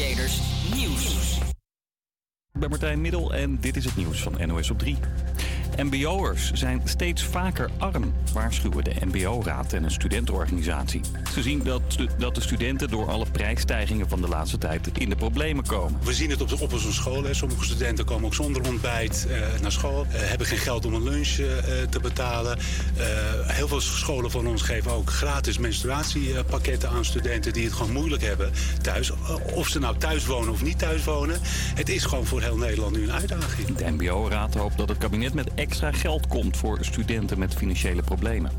Nieuws. Ik ben Martijn Middel en dit is het nieuws van NOS op 3. MBO'ers zijn steeds vaker arm, waarschuwen de MBO-raad en een studentenorganisatie. Ze zien dat, dat de studenten door alle prijsstijgingen van de laatste tijd in de problemen komen. We zien het op, op onze scholen. Sommige studenten komen ook zonder ontbijt eh, naar school. eh, hebben geen geld om een lunch eh, te betalen. Heel veel scholen van ons geven ook gratis menstruatiepakketten aan studenten die het gewoon moeilijk hebben thuis. Of ze nou thuis wonen of niet thuis wonen. Het is gewoon voor heel Nederland nu een uitdaging. De MBO-raad hoopt dat het kabinet met extra geld komt voor studenten met financiële problemen.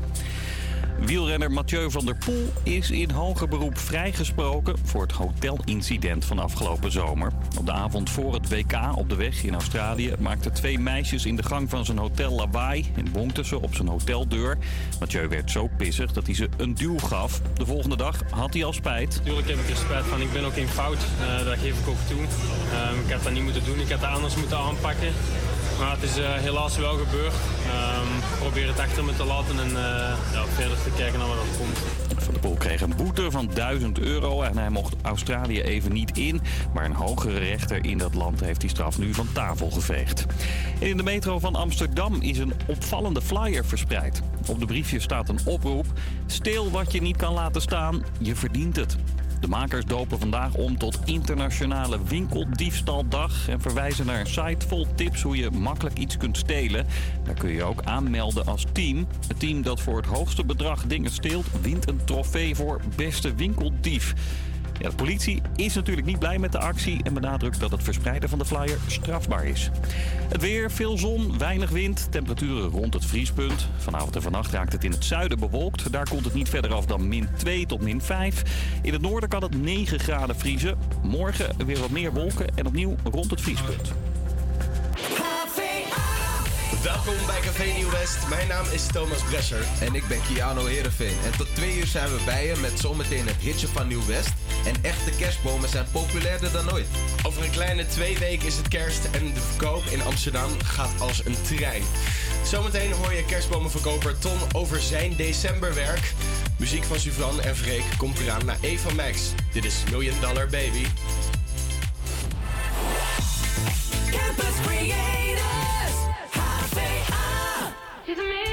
Wielrenner Mathieu van der Poel is in hoger beroep vrijgesproken voor het hotelincident van afgelopen zomer. Op de avond voor het WK op de weg in Australië maakten twee meisjes in de gang van zijn hotel lawaai en bonkten ze op zijn hoteldeur. Mathieu werd zo pissig dat hij ze een duw gaf. De volgende dag had hij al spijt. Tuurlijk heb ik er spijt van. Ik ben ook in fout. Eh, dat geef ik ook toe. Ehm, ik had dat niet moeten doen. Ik had dat anders moeten aanpakken. Maar het is eh, helaas wel gebeurd. Ehm, Ik probeer het achter me te laten en eh, ja, verder te kijken naar wat er komt. Van der Poel kreeg een boete van 1000 euro en hij mocht Australië even niet in. Maar een hogere rechter in dat land heeft die straf nu van tafel geveegd. En in de metro van Amsterdam is een opvallende flyer verspreid. Op de briefje staat een oproep. Steel wat je niet kan laten staan, je verdient het. De makers dopen vandaag om tot Internationale Winkeldiefstaldag en verwijzen naar een site vol tips hoe je makkelijk iets kunt stelen. Daar kun je ook aanmelden als team. Het team dat voor het hoogste bedrag dingen steelt, wint een trofee voor beste winkeldief. De politie is natuurlijk niet blij met de actie en benadrukt dat het verspreiden van de flyer strafbaar is. Het weer, veel zon, weinig wind, temperaturen rond het vriespunt. Vanavond en vannacht raakt het in het zuiden bewolkt. Daar komt het niet verder af dan min 2 tot min 5. In het noorden kan het 9 graden vriezen. Morgen weer wat meer wolken en opnieuw rond het vriespunt. Welkom bij Café Nieuw West. Mijn naam is Thomas Brescher. En ik ben Kiano Herenveen. En tot twee uur zijn we bij je met zometeen het hitje van Nieuw West. En echte kerstbomen zijn populairder dan ooit. Over een kleine twee weken is het kerst en de verkoop in Amsterdam gaat als een trein. Zometeen hoor je kerstbomenverkoper Ton over zijn decemberwerk. Muziek van Suzanne en Freek komt eraan naar Eva Max. Dit is Million Dollar Baby. Campus Creators, HVA. Diamonds,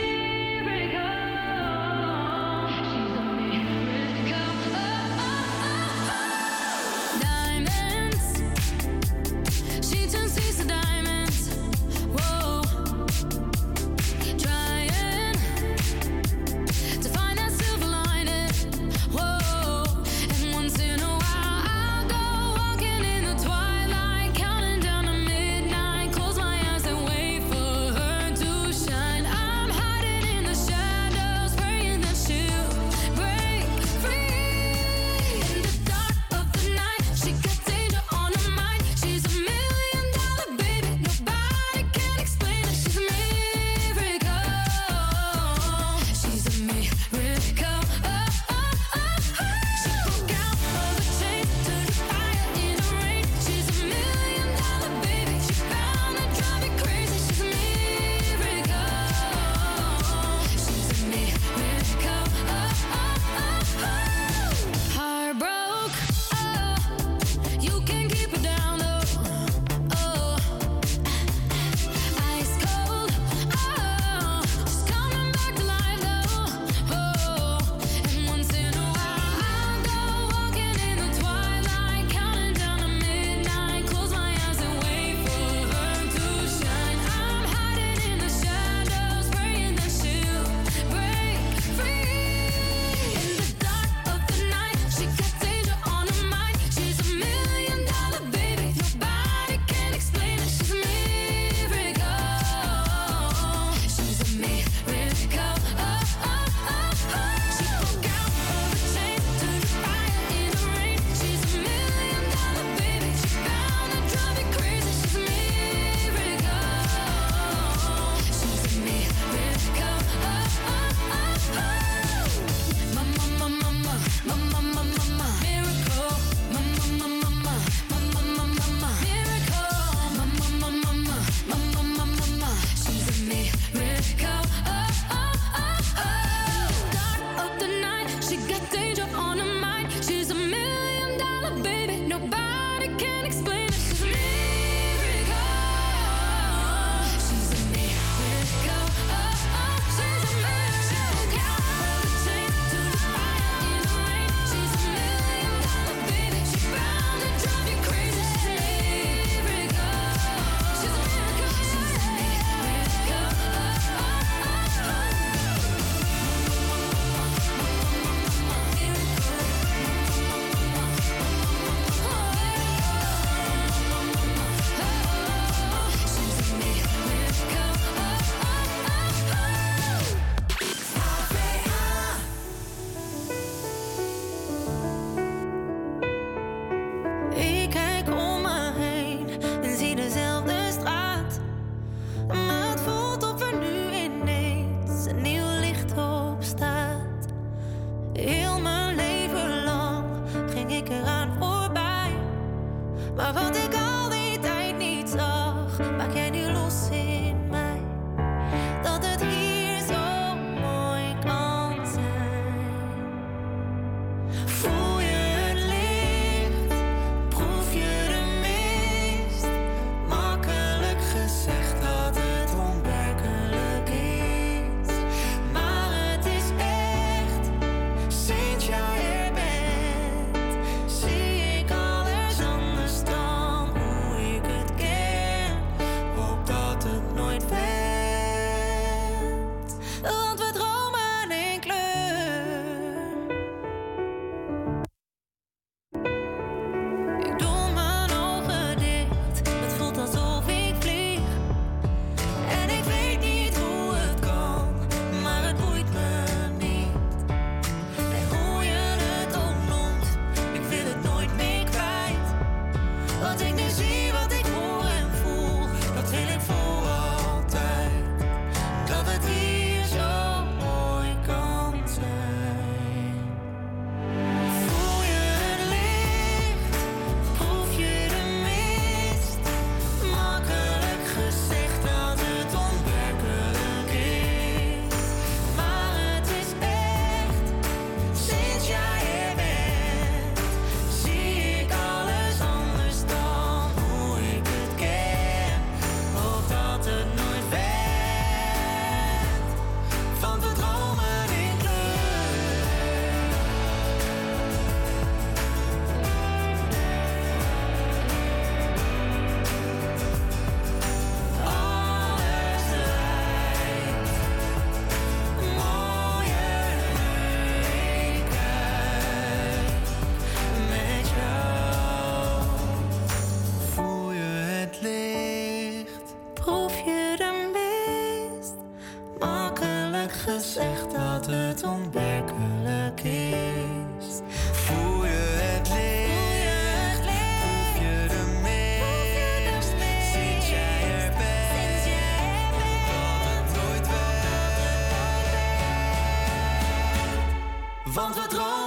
Want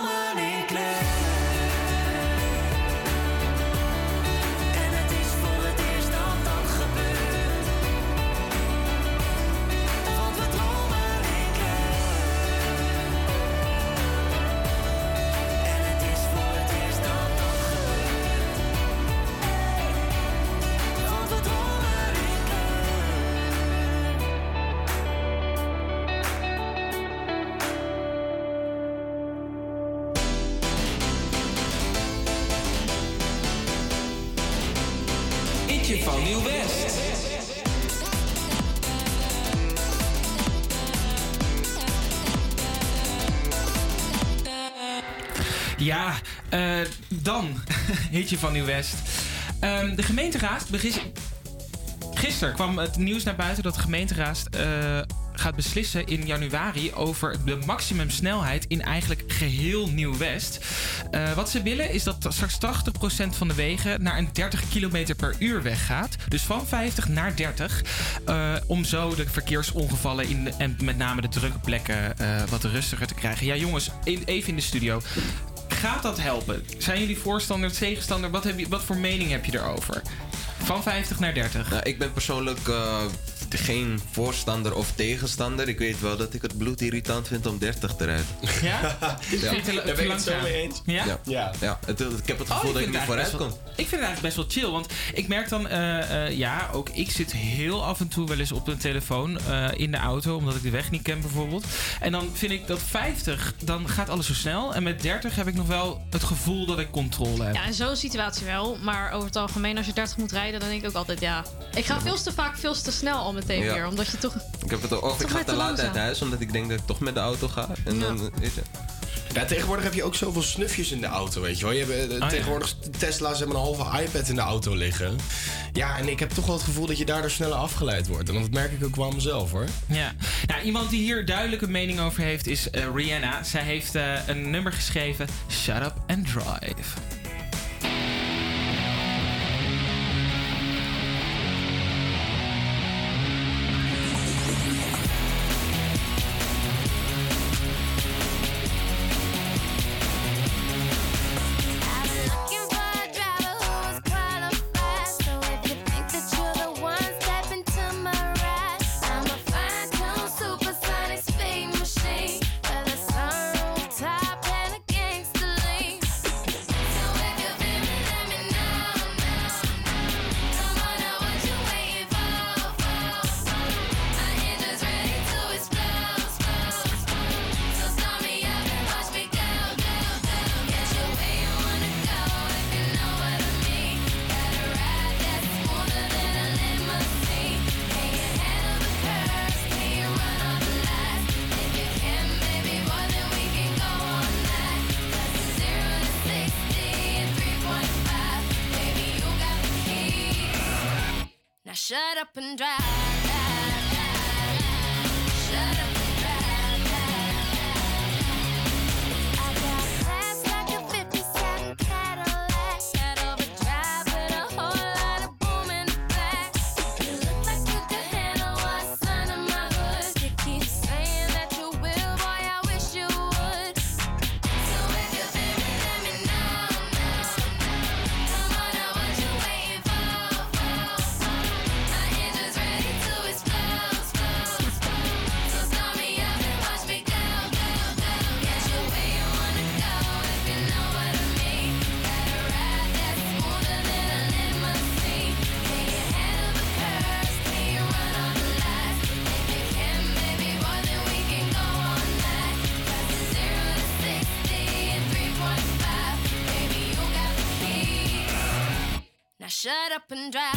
van Nieuw-West. Ehm, de gemeenteraad. Gisteren kwam het nieuws naar buiten dat de gemeenteraad eh, gaat beslissen in januari over de maximumsnelheid in eigenlijk geheel Nieuw-West. Eh, wat ze willen is dat straks 80% van de wegen naar een 30 km per uur weg gaat. Dus van 50 naar 30. eh, om zo de verkeersongevallen in en met name de drukke plekken wat rustiger te krijgen. Ja, jongens, even in de studio. Gaat dat helpen? Zijn jullie voorstander, tegenstander? Wat, heb je, wat voor mening heb je erover? Van 50 naar 30. Nou, ik ben persoonlijk eh, geen voorstander of tegenstander. Ik weet wel dat ik het bloedirritant vind om 30 te rijden. Ja? Vind je het te- Daar ben ik het zo mee eens. Ja? Ja. Ja. Ja, het, ik heb het Oh, gevoel dat ik vind niet het vooruit kom. wel- Ik vind het eigenlijk best wel chill. Want ik merk dan, eh, eh, ja, ook ik zit heel af en toe wel eens op een telefoon eh, in de auto. Omdat ik de weg niet ken bijvoorbeeld. En dan vind ik dat 50, dan gaat alles zo snel. En met 30 heb ik nog wel het gevoel dat ik controle heb. Ja, in zo'n situatie wel. Maar over het algemeen, als je 30 moet rijden, dan denk ik ook altijd ja. Ik ga veel te vaak veel te snel al meteen Ja. weer. Omdat je toch. Ik heb het of ik ga te laat uit huis omdat ik denk dat ik toch met de auto ga. En dan, weet je. Ja, tegenwoordig heb je ook zoveel snufjes in de auto, weet je wel. Je hebt, eh, ja. tegenwoordig Tesla's hebben een halve iPad in de auto liggen. Ja, en ik heb toch wel het gevoel dat je daardoor sneller afgeleid wordt. En dat merk ik ook wel aan mezelf, hoor. Ja. Nou, iemand die hier duidelijk een mening over heeft is eh, Rihanna. Zij heeft eh, een nummer geschreven, Shut Up and Drive. And drive.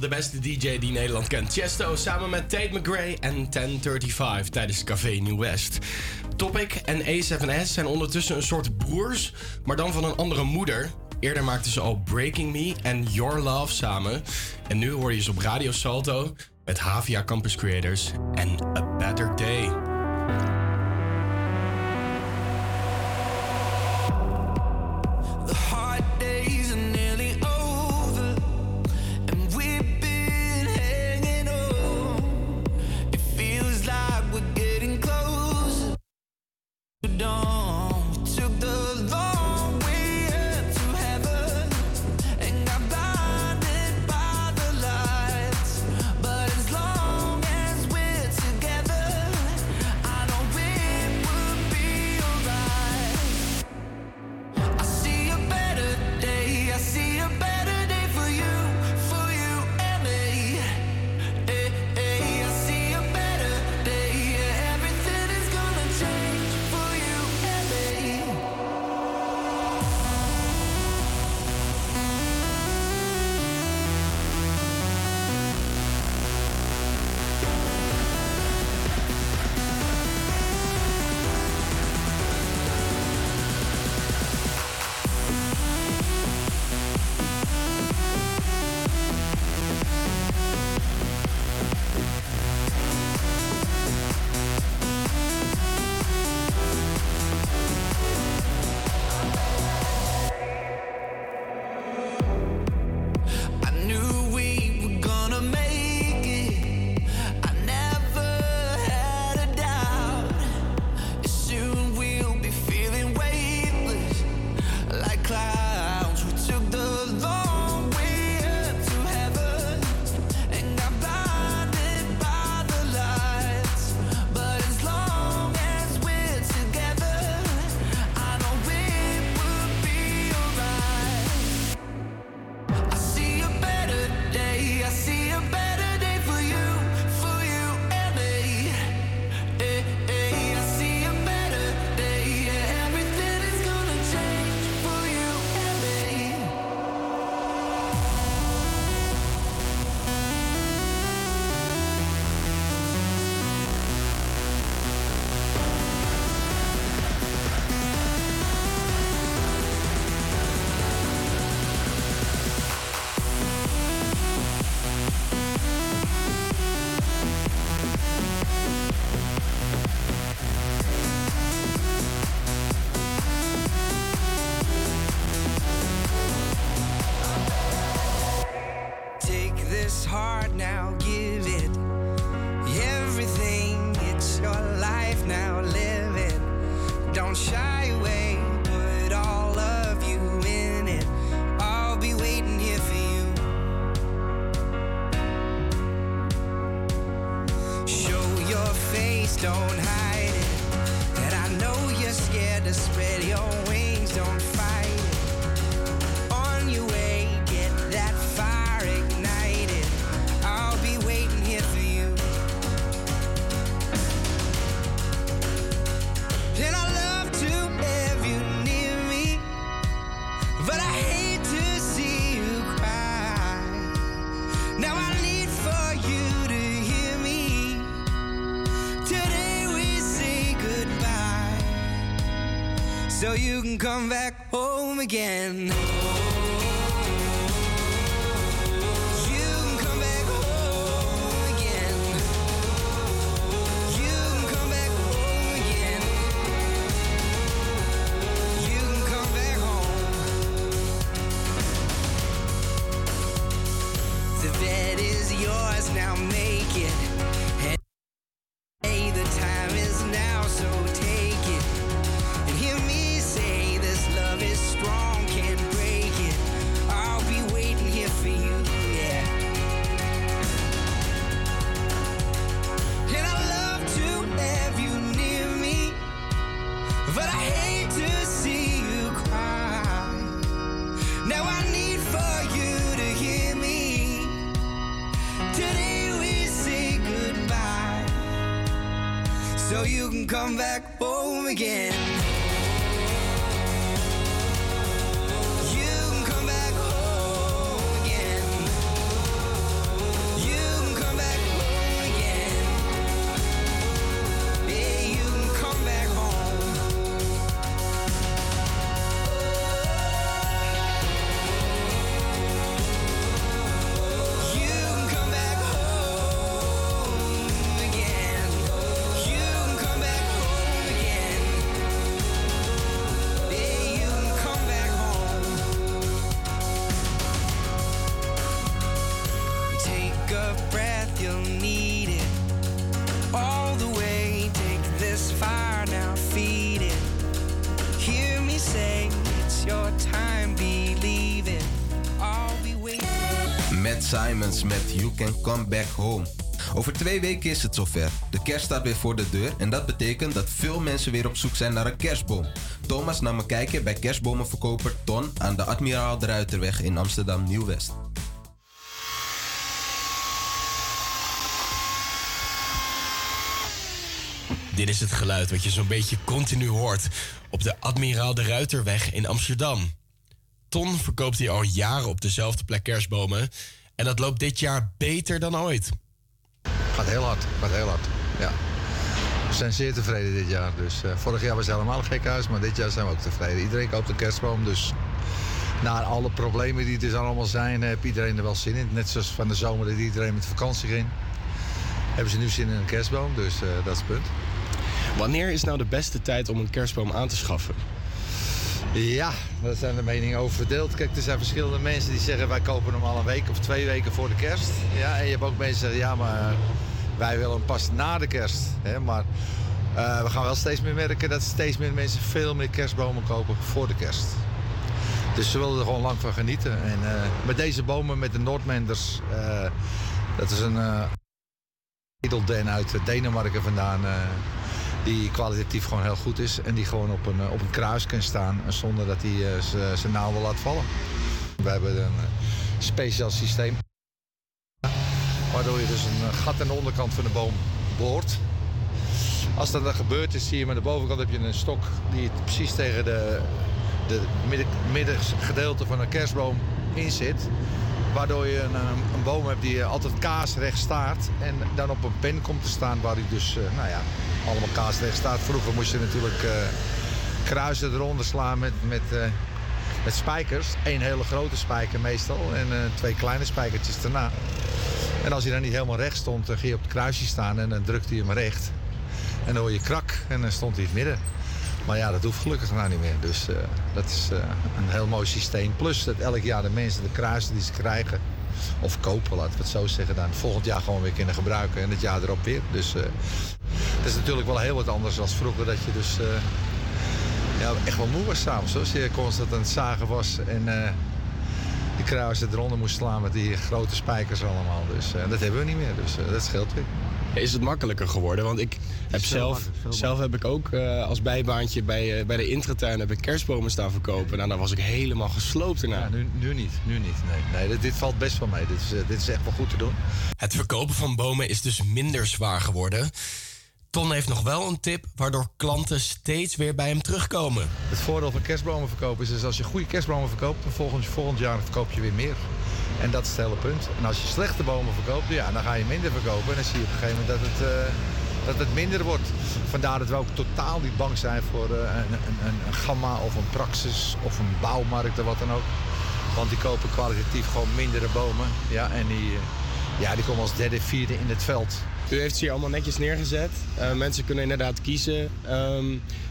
de beste DJ die Nederland kent. Chesto samen met Tate McGray en 1035 tijdens Café New West. Topic en A7S zijn ondertussen een soort broers, maar dan van een andere moeder. Eerder maakten ze al Breaking Me en Your Love samen. En nu hoor je ze op Radio Salto met Havia Campus Creators en A Better Day. again. Ed Simons met You Can Come Back Home. Over twee weken is het zover. De kerst staat weer voor de deur en dat betekent dat veel mensen weer op zoek zijn naar een kerstboom. Thomas nam een kijkje bij kerstbomenverkoper Ton aan de Admiraal de Ruiterweg in Amsterdam Nieuw-West. Dit is het geluid wat je zo'n beetje continu hoort op de Admiraal de Ruiterweg in Amsterdam. Ton verkoopt hier al jaren op dezelfde plek kerstbomen. En dat loopt dit jaar beter dan ooit. Gaat heel hard, gaat heel hard. Ja. We zijn zeer tevreden dit jaar. Dus, eh, vorig jaar was het helemaal een gek huis, maar dit jaar zijn we ook tevreden. Iedereen koopt een kerstboom, dus na alle problemen die er allemaal zijn, heeft iedereen er wel zin in. Net zoals van de zomer dat iedereen met vakantie ging. Hebben ze nu zin in een kerstboom, dus eh, dat is het punt. Wanneer is nou de beste tijd om een kerstboom aan te schaffen? Ja, daar zijn de meningen over verdeeld. Kijk, er zijn verschillende mensen die zeggen wij kopen hem al een week of twee weken voor de kerst. Ja, en je hebt ook mensen die zeggen ja, maar wij willen hem pas na de kerst. Hè? Maar eh, we gaan wel steeds meer merken dat steeds meer mensen veel meer kerstbomen kopen voor de kerst. Dus ze willen er gewoon lang van genieten. En eh, met deze bomen, met de Noordmenders, eh, dat is een edelden uit Denemarken vandaan. Eh, die kwalitatief gewoon heel goed is. En die gewoon op een, eh, op een kruis kan staan eh, zonder dat hij eh, z- zijn naalden laat vallen. We hebben een eh, speciaal systeem. Waardoor je dus een eh, gat aan de onderkant van de boom boort. Als dat dan gebeurt is, zie je met de bovenkant heb je een stok die precies tegen de, de midden, middengedeelte van een kerstboom in zit. Waardoor je een, een, boom hebt die altijd kaarsrecht staat. En dan op een pen komt te staan waar hij dus, eh, nou ja, allemaal kaarsrecht staat. Vroeger moest je natuurlijk eh, kruisen eronder slaan met, met, eh, met spijkers. Eén hele grote spijker meestal en eh, twee kleine spijkertjes daarna. En als hij dan niet helemaal recht stond, dan ging je op het kruisje staan en dan drukte hij hem recht. En dan hoor je krak en dan stond hij in het midden. Maar ja, dat hoeft gelukkig nou niet meer. Dus dat is een heel mooi systeem. Plus dat elk jaar de mensen de kruisen die ze krijgen, of kopen, laten we het zo zeggen, dan volgend jaar gewoon weer kunnen gebruiken. En het jaar erop weer. Dus dat is natuurlijk wel heel wat anders dan vroeger. Dat je dus eh, ja, echt wel moe was s'avonds. Als je constant aan het zagen was en eh die kruisen eronder moest slaan met die grote spijkers allemaal. Dus eh, dat hebben we niet meer. Dus eh, dat scheelt weer. Is het makkelijker geworden? Want ik heb zelf, zelf heb ik ook eh, als bijbaantje bij, eh, bij de intratuin heb ik kerstbomen staan verkopen. Nou, dan was ik helemaal gesloopt erna. Ja, nu, nu niet. Nu niet. Nee, nee dit, dit valt best wel mee. Dit is, dit is echt wel goed te doen. Het verkopen van bomen is dus minder zwaar geworden. Ton heeft nog wel een tip waardoor klanten steeds weer bij hem terugkomen. Het voordeel van kerstbomen verkopen is dus als je goede kerstbomen verkoopt, dan volgend, volgend jaar verkoop je weer meer. En dat is het hele punt. En als je slechte bomen verkoopt, ja, dan ga je minder verkopen. En dan zie je op een gegeven moment dat het, eh, dat het minder wordt. Vandaar dat we ook totaal niet bang zijn voor eh, een, een, een, een gamma of een praxis of een bouwmarkt of wat dan ook. Want die kopen kwalitatief gewoon mindere bomen. Ja, en die, eh, ja, die komen als derde, vierde in het veld. U heeft ze hier allemaal netjes neergezet. Eh, mensen kunnen inderdaad kiezen. Ehm,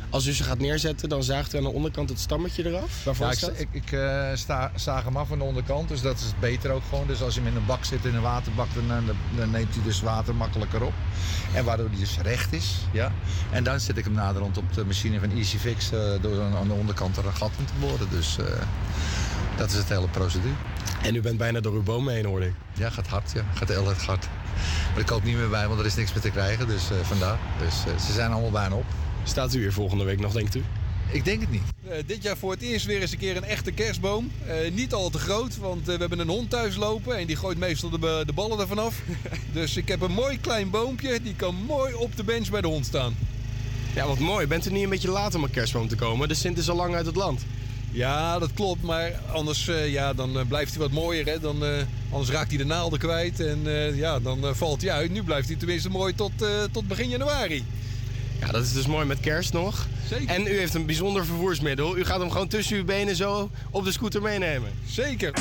als u ze gaat neerzetten, dan zaagt u aan de onderkant het stammetje eraf. Waarvoor Ja, is ik, dat? ik, ik eh, sta, zaag hem af aan de onderkant, dus dat is beter ook gewoon. Dus als je hem in een bak zit, in een waterbak, dan, dan, dan neemt hij dus water makkelijker op. En waardoor hij dus recht is. Ja. En dan zet ik hem naderhand op de machine van EasyFix eh, door aan aan de onderkant er een gat in te boren. Dus eh, dat is het hele procedure. En u bent bijna door uw bomen heen, hoorde ik. Ja, gaat hard, ja. Gaat heel erg hard. Maar ik koop niet meer bij, want er is niks meer te krijgen, dus eh, vandaar. Dus eh, ze zijn allemaal bijna op. Staat u hier volgende week nog, denkt u? Ik denk het niet. Eh, dit jaar voor het eerst weer eens een keer een echte kerstboom. Eh, niet al te groot, want we hebben een hond thuis lopen en die gooit meestal de, de ballen ervan af. dus ik heb een mooi klein boompje, die kan mooi op de bench bij de hond staan. Ja, wat mooi. Bent u niet een beetje laat om een kerstboom te komen? De Sint is al lang uit het land. Ja, dat klopt, maar anders eh, ja, dan eh, blijft hij wat mooier. Hè? Dan, eh, anders raakt hij de naalden kwijt en ja, dan valt hij uit. Nu blijft hij tenminste mooi tot, tot begin januari. Ja, dat is dus mooi met kerst nog. Zeker. En u heeft een bijzonder vervoersmiddel. U gaat hem gewoon tussen uw benen zo op de scooter meenemen. Zeker.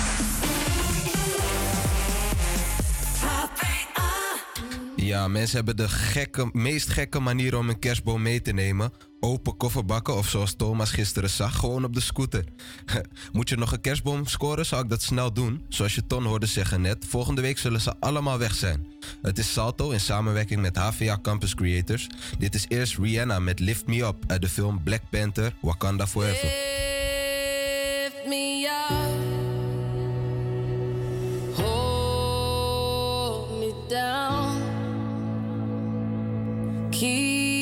Ja, mensen hebben de gekke, meest gekke manier om een kerstboom mee te nemen. Open kofferbakken of zoals Thomas gisteren zag, gewoon op de scooter. Moet je nog een kerstboom scoren, zou ik dat snel doen. Zoals je Ton hoorde zeggen net, volgende week zullen ze allemaal weg zijn. Het is Salto in samenwerking met HVA Campus Creators. Dit is eerst Rihanna met Lift Me Up uit de film Black Panther Wakanda Forever. Lift me up. Hold Keep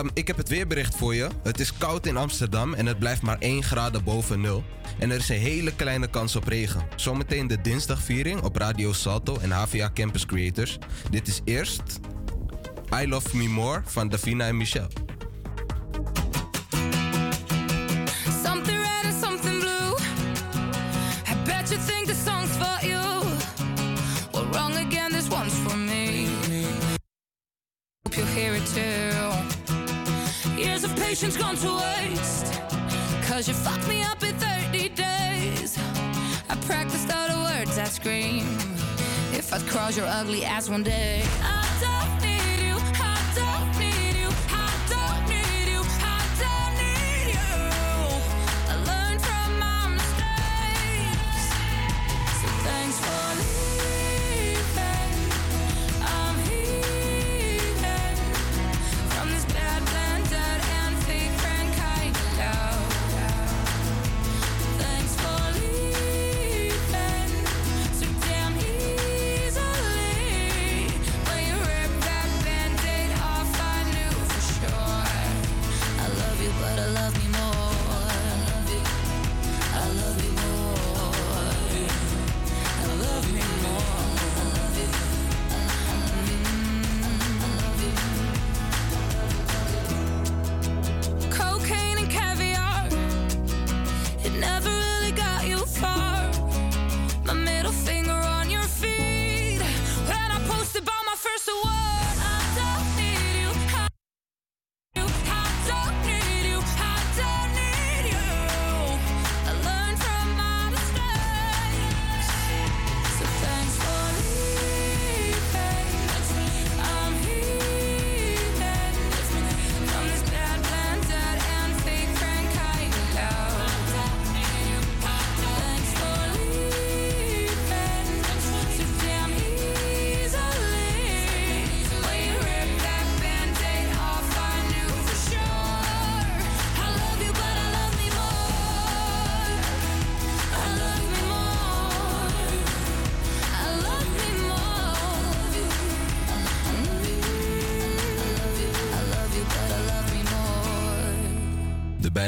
Ehm, ik heb het weerbericht voor je. Het is koud in Amsterdam en het blijft maar 1 graden boven nul. En er is een hele kleine kans op regen. Zometeen de dinsdagviering op Radio Salto en HVA Campus Creators. Dit is eerst I Love Me More van Davina en Michel. Something Patience gone to waste. Cause you fucked me up in 30 days. I practiced all the words I scream. If I'd cross your ugly ass one day. I don't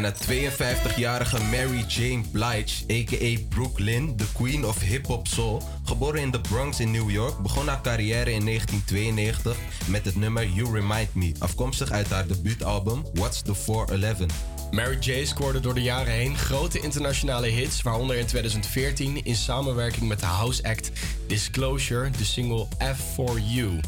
bijna 52-jarige Mary Jane Blige, a.k.a. Brooklyn, de queen of hip-hop soul, geboren in de Bronx in New York, begon haar carrière in 1992 met het nummer You Remind Me, afkomstig uit haar debuutalbum What's the 411. Mary J. scoorde door de jaren heen grote internationale hits, waaronder in 2014 in samenwerking met de house act Disclosure de single F4U.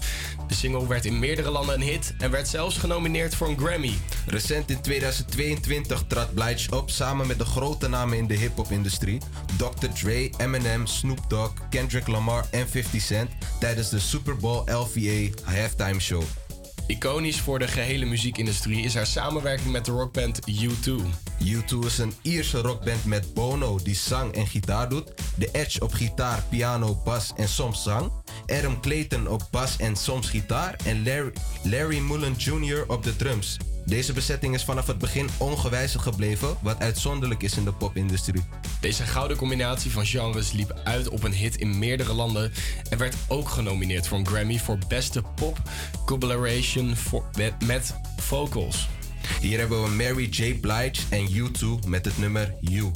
De single werd in meerdere landen een hit en werd zelfs genomineerd voor een Grammy. Recent in 2022 trad Blige op samen met de grote namen in de hip-hop-industrie: Dr. Dre, Eminem, Snoop Dogg, Kendrick Lamar en 50 Cent tijdens de Super Bowl LVA halftime show. Iconisch voor de gehele muziekindustrie is haar samenwerking met de rockband U2. U2 is een Ierse rockband met Bono die zang en gitaar doet, The Edge op gitaar, piano, bas en soms zang, Adam Clayton op bas en soms gitaar en Larry, Larry Mullen Jr. op de drums. Deze bezetting is vanaf het begin ongewijzigd gebleven, wat uitzonderlijk is in de popindustrie. Deze gouden combinatie van genres liep uit op een hit in meerdere landen en werd ook genomineerd voor een Grammy voor beste pop collaboration voor, met, met vocals. Hier hebben we Mary J. Blige en U2 met het nummer You.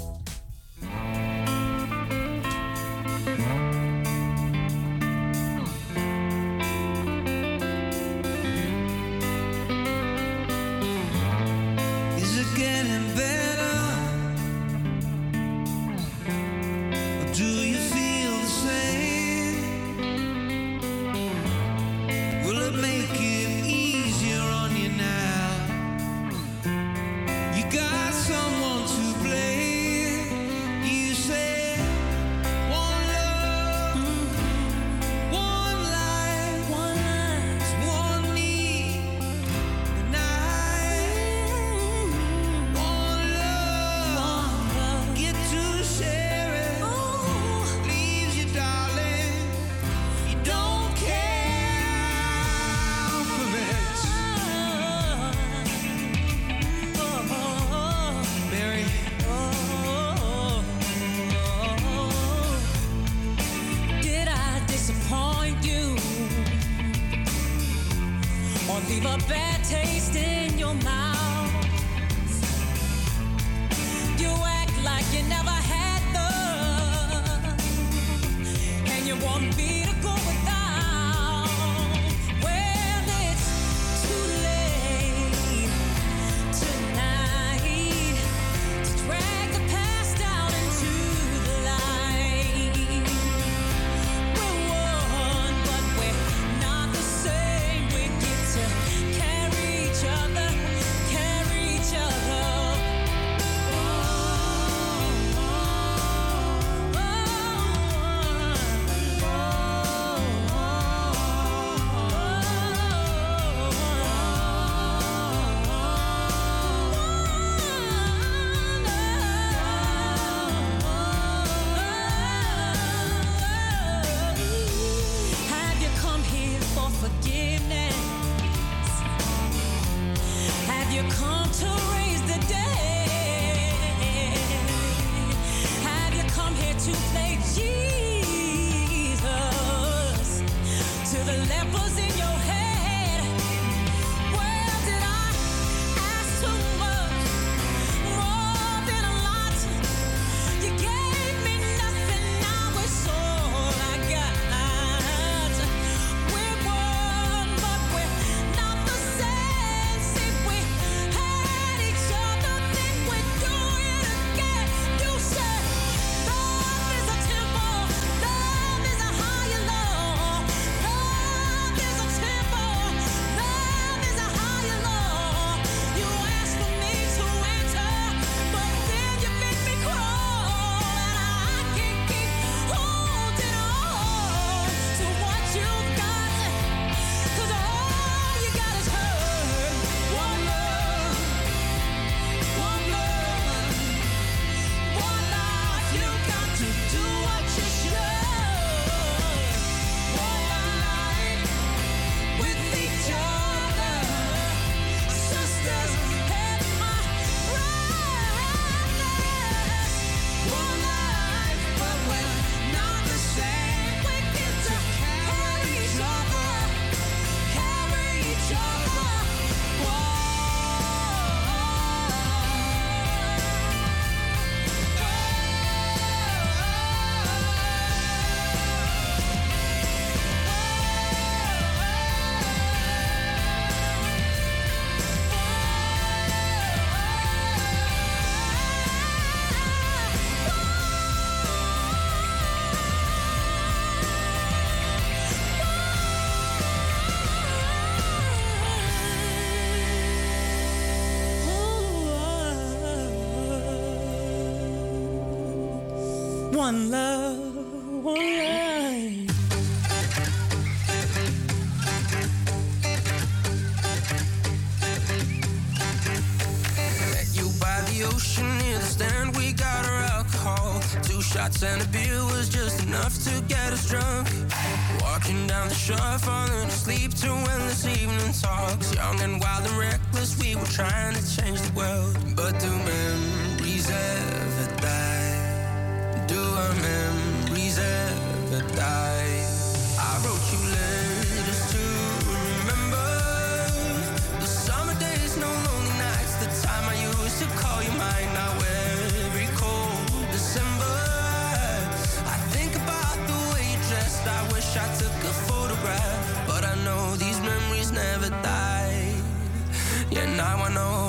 one love, one life. Met you by the ocean near the stand, we got our alcohol. Two shots and a beer was just enough to get us drunk. Walking down the shore, falling asleep to endless evening talks. Young and wild and reckless, we were trying to change. 910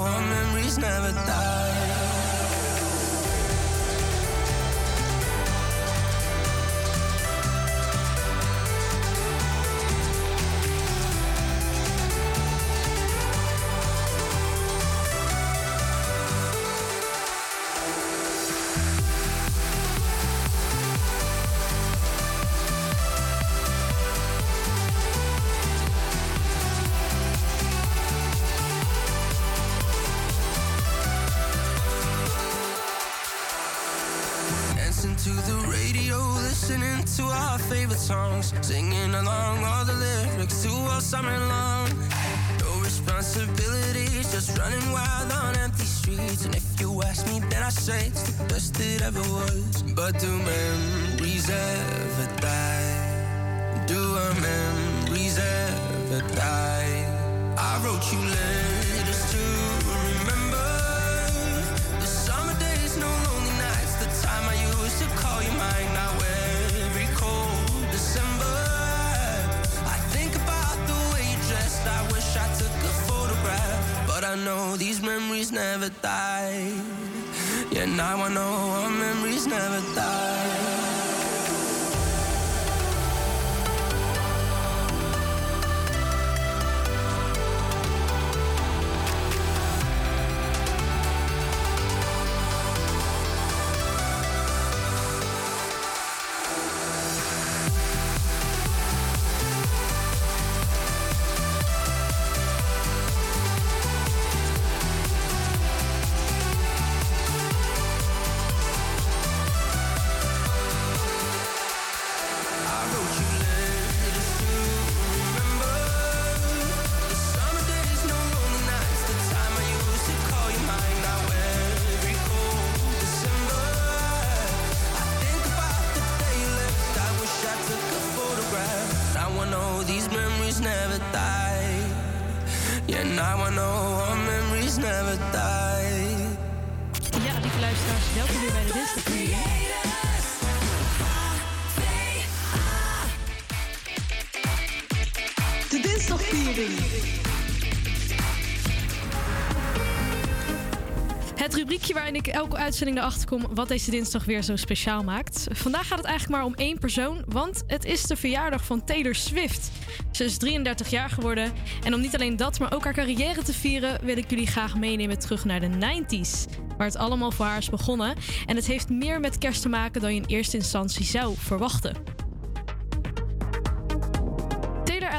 Het rubriekje waarin ik elke uitzending erachter kom wat deze dinsdag weer zo speciaal maakt. Vandaag gaat het eigenlijk maar om één persoon, want het is de verjaardag van Taylor Swift. Ze is 33 jaar geworden en om niet alleen dat, maar ook haar carrière te vieren, wil ik jullie graag meenemen terug naar de 90s. Waar het allemaal voor haar is begonnen. En het heeft meer met kerst te maken dan je in eerste instantie zou verwachten.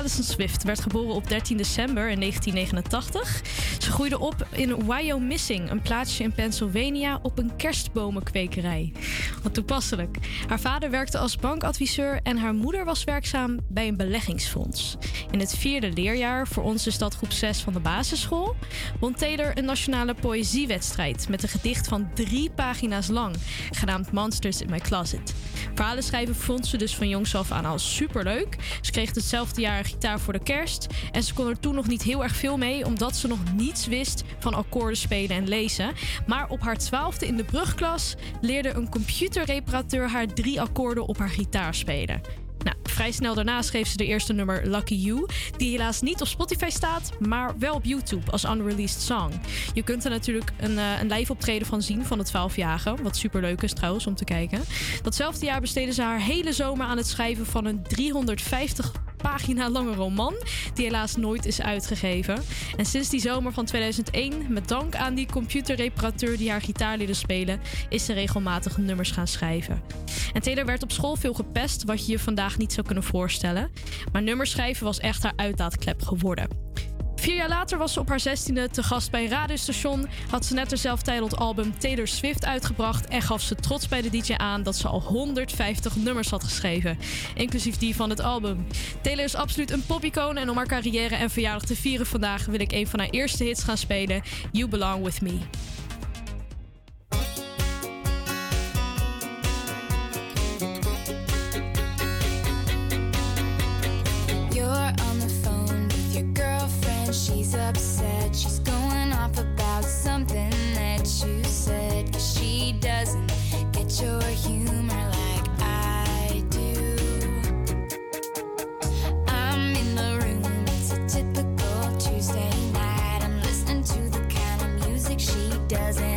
Allison Swift werd geboren op 13 december in 1989. Ze groeide op in Wyomissing, een plaatsje in Pennsylvania, op een kerstbomenkwekerij. Wat toepasselijk. Haar vader werkte als bankadviseur en haar moeder was werkzaam bij een beleggingsfonds. In het vierde leerjaar, voor ons is groep 6 van de basisschool, won Taylor een nationale poëziewedstrijd met een gedicht van drie pagina's lang, genaamd Monsters in My Closet. Verhalen schrijven vond ze dus van jongs af aan al superleuk. Ze kreeg hetzelfde jaar gitaar voor de kerst. En ze kon er toen nog niet heel erg veel mee, omdat ze nog niets wist van akkoorden spelen en lezen. Maar op haar twaalfde in de brugklas leerde een computerreparateur haar drie akkoorden op haar gitaar spelen. Nou, vrij snel daarna schreef ze de eerste nummer Lucky You, die helaas niet op Spotify staat, maar wel op YouTube als unreleased song. Je kunt er natuurlijk een, eh, een live optreden van zien van de 12-jarige, wat superleuk is trouwens om te kijken. Datzelfde jaar besteedde ze haar hele zomer aan het schrijven van een 350 pagina lange roman, die helaas nooit is uitgegeven. En sinds die zomer van 2001, met dank aan die computerreparateur die haar gitaar leerde spelen, is ze regelmatig nummers gaan schrijven. En Taylor werd op school veel gepest, wat je je vandaag niet zou kunnen voorstellen. Maar nummers schrijven was echt haar uitlaatklep geworden. Vier jaar later was ze op haar zestiende te gast bij een radiostation. Had ze net haar zelftitled album Taylor Swift uitgebracht. En gaf ze trots bij de DJ aan dat ze al 150 nummers had geschreven. Inclusief die van het album. Taylor is absoluut een popicoon. En om haar carrière en verjaardag te vieren vandaag wil ik een van haar eerste hits gaan spelen. You Belong With Me. You're on the phone with your girlfriend. She's upset. She's going off about something that you said. Cause she doesn't get your humor like I do. I'm in the room. It's a typical Tuesday night. I'm listening to the kind of music she doesn't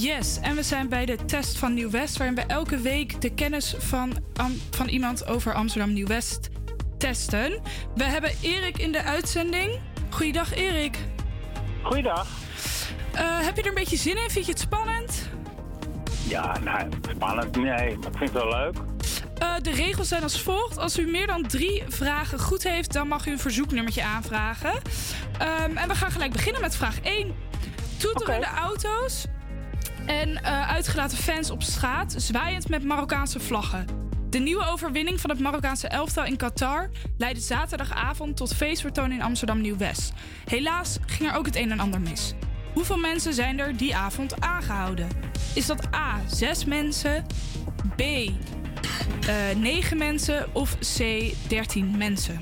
Yes, en we zijn bij de test van Nieuw-West, waarin we elke week de kennis van, Am- van iemand over Amsterdam Nieuw-West testen. We hebben Erik in de uitzending. Goeiedag, Erik. Goeiedag. Eh, heb je er een beetje zin in? Vind je het spannend? Ja, nou, spannend. Nee, maar ik vind het wel leuk. Eh, de regels zijn als volgt. Als u meer dan drie vragen goed heeft, dan mag u een verzoeknummertje aanvragen. Ehm, en we gaan gelijk beginnen met vraag 1. Toeterende auto's en eh, uitgelaten fans op straat, zwaaiend met Marokkaanse vlaggen. De nieuwe overwinning van het Marokkaanse elftal in Qatar leidde zaterdagavond tot feestvertoon in Amsterdam Nieuw-West. Helaas ging er ook het een en ander mis. Hoeveel mensen zijn er die avond aangehouden? Is dat A, 6 mensen, B, eh 9 mensen of C, 13 mensen?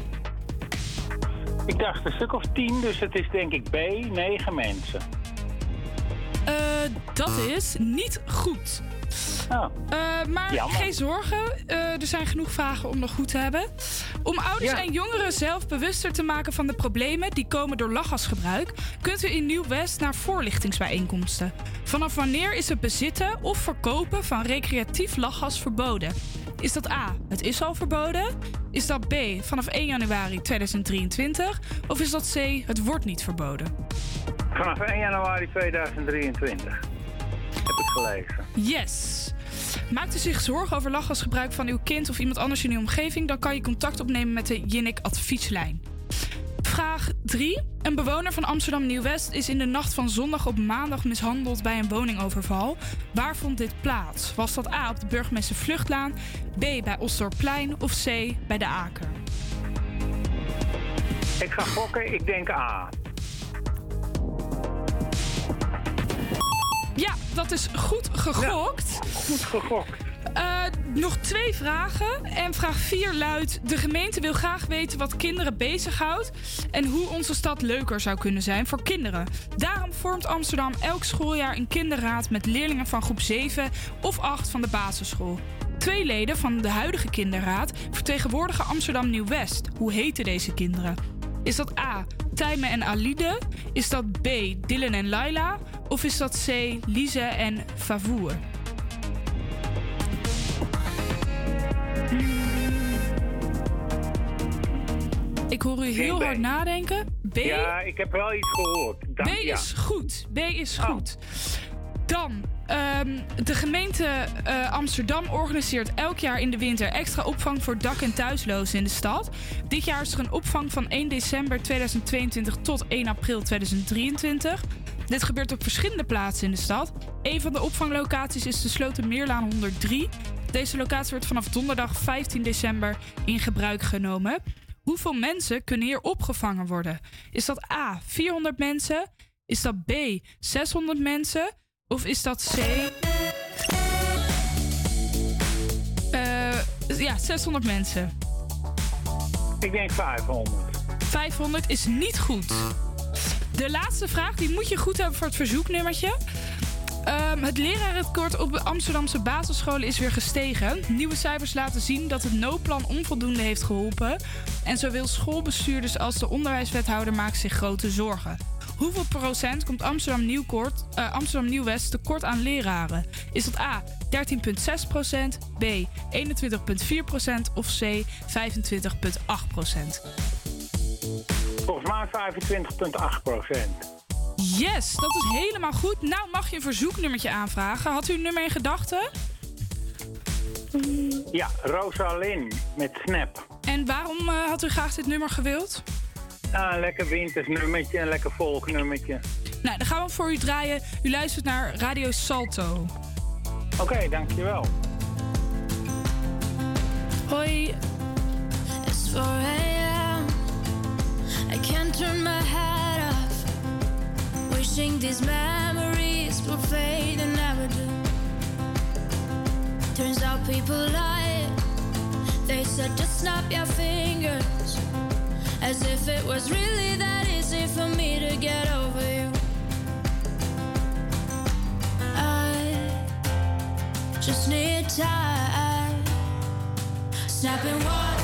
Ik dacht een stuk of tien, dus het is denk ik B, negen mensen. Eh, dat is niet goed. Oh. Eh, maar Jammer. geen zorgen, eh, er zijn genoeg vragen om nog goed te hebben. Om ouders Ja. en jongeren zelf bewuster te maken van de problemen die komen door lachgasgebruik, kunt u in Nieuw-West naar voorlichtingsbijeenkomsten. Vanaf wanneer is het bezitten of verkopen van recreatief lachgas verboden? Is dat A, het is al verboden? Is dat B, vanaf 1 januari 2023? Of is dat C, het wordt niet verboden? Vanaf 1 januari 2023. Heb ik gelezen. Yes. Maakt u zich zorgen over lachgasgebruik van uw kind of iemand anders in uw omgeving? Dan kan je contact opnemen met de Jinnik advieslijn. Vraag 3. Een bewoner van Amsterdam Nieuw-West is in de nacht van zondag op maandag mishandeld bij een woningoverval. Waar vond dit plaats? Was dat A op de burgemeester Vluchtlaan, B bij Osdorpplein of C bij de Aker? Ik ga gokken, ik denk A. Ja, dat is goed gegokt. goed gegokt. Eh, nog twee vragen. En vraag 4 luidt: De gemeente wil graag weten wat kinderen bezighoudt. En hoe onze stad leuker zou kunnen zijn voor kinderen. Daarom vormt Amsterdam elk schooljaar een kinderraad met leerlingen van groep 7 of 8 van de basisschool. Twee leden van de huidige kinderraad vertegenwoordigen Amsterdam Nieuw-West. Hoe heten deze kinderen? Is dat A. Tijmen en Alide? Is dat B. Dylan en Laila? Of is dat C. Lise en Favour? Ik hoor u heel hard nadenken. B, Ja, ik heb wel iets gehoord. B ja. is goed. B is Oh. Dan, ehm, de gemeente eh, Amsterdam organiseert elk jaar in de winter extra opvang voor dak- en thuislozen in de stad. Dit jaar is er een opvang van 1 december 2022 tot 1 april 2023. Dit gebeurt op verschillende plaatsen in de stad. Een van de opvanglocaties is de Slotermeerlaan 103. Deze locatie wordt vanaf donderdag 15 december in gebruik genomen. Hoeveel mensen kunnen hier opgevangen worden? Is dat A, 400 mensen? Is dat B, 600 mensen? Of is dat C... Eh, ja, 600 mensen. Ik denk 500. 500 is niet goed. De laatste vraag, die moet je goed hebben voor het verzoeknummertje. Ehm, het lerarentekort op de Amsterdamse basisscholen is weer gestegen. Nieuwe cijfers laten zien dat het noodplan onvoldoende heeft geholpen. En zowel schoolbestuurders als de onderwijswethouder maken zich grote zorgen. Hoeveel procent komt Amsterdam, Nieuwkoort, eh, Amsterdam Nieuw-West tekort aan leraren? Is dat A 13,6 procent, B 21,4 procent of C 25,8 procent? Volgens mij 25,8 procent. Yes, dat is helemaal goed. Nou mag je een verzoeknummertje aanvragen. Had u een nummer in gedachten? Ja, Rosalind met Snap. En waarom eh, had u graag dit nummer gewild? Ah, een lekker wintersnummertje, een lekker volgnummertje. Nou, dan gaan we voor u draaien. U luistert naar Radio Salto. Oké, dankjewel. Hoi. It's 4 a.m. I can't turn my head off. Wishing these memories will fade and never do. Turns out people lie. They said just snap your fingers. As if it was really that easy for me to get over you. I just need time. Snapping one,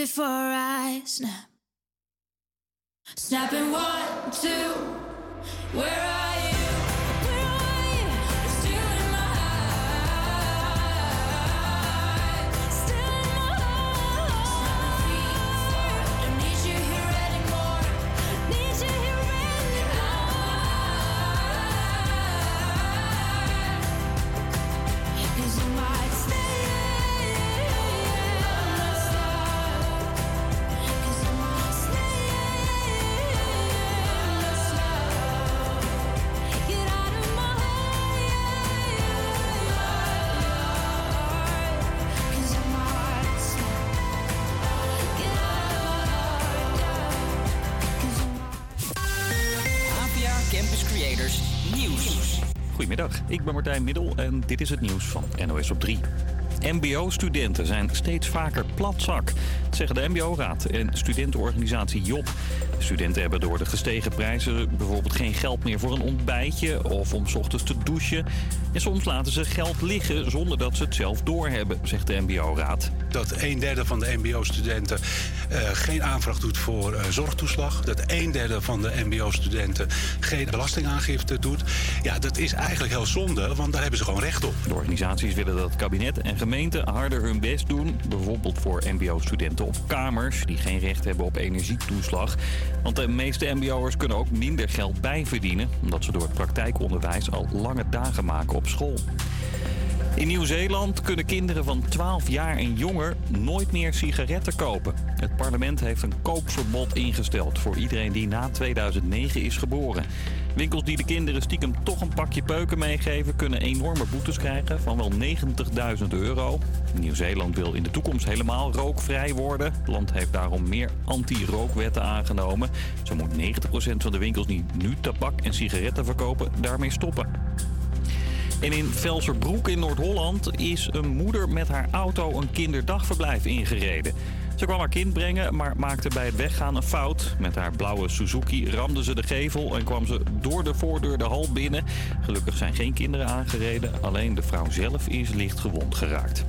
people En dit is het nieuws van NOS op 3. MBO-studenten zijn steeds vaker platzak, zeggen de MBO-raad en studentenorganisatie Job. De studenten hebben door de gestegen prijzen bijvoorbeeld geen geld meer voor een ontbijtje of om ochtends te douchen. En soms laten ze geld liggen zonder dat ze het zelf doorhebben, zegt de MBO-raad. Dat een derde van de MBO-studenten eh, geen aanvraag doet voor eh, zorgtoeslag. Dat een derde van de MBO-studenten geen belastingaangifte doet. Ja, dat is eigenlijk heel zonde, want daar hebben ze gewoon recht op. De organisaties willen dat kabinet en gemeente harder hun best doen. Bijvoorbeeld voor mbo-studenten op kamers die geen recht hebben op energietoeslag. Want de meeste mbo'ers kunnen ook minder geld bijverdienen... omdat ze door het praktijkonderwijs al lange dagen maken op school. In Nieuw-Zeeland kunnen kinderen van 12 jaar en jonger nooit meer sigaretten kopen. Het parlement heeft een koopverbod ingesteld voor iedereen die na 2009 is geboren. Winkels die de kinderen stiekem toch een pakje peuken meegeven... kunnen enorme boetes krijgen van wel 90.000 euro. Nieuw-Zeeland wil in de toekomst helemaal rookvrij worden. Het land heeft daarom meer anti-rookwetten aangenomen. Zo moet 90% van de winkels die nu tabak en sigaretten verkopen daarmee stoppen. En in Velserbroek in Noord-Holland is een moeder met haar auto een kinderdagverblijf ingereden. Ze kwam haar kind brengen, maar maakte bij het weggaan een fout. Met haar blauwe Suzuki ramde ze de gevel en kwam ze door de voordeur de hal binnen. Gelukkig zijn geen kinderen aangereden, alleen de vrouw zelf is licht gewond geraakt.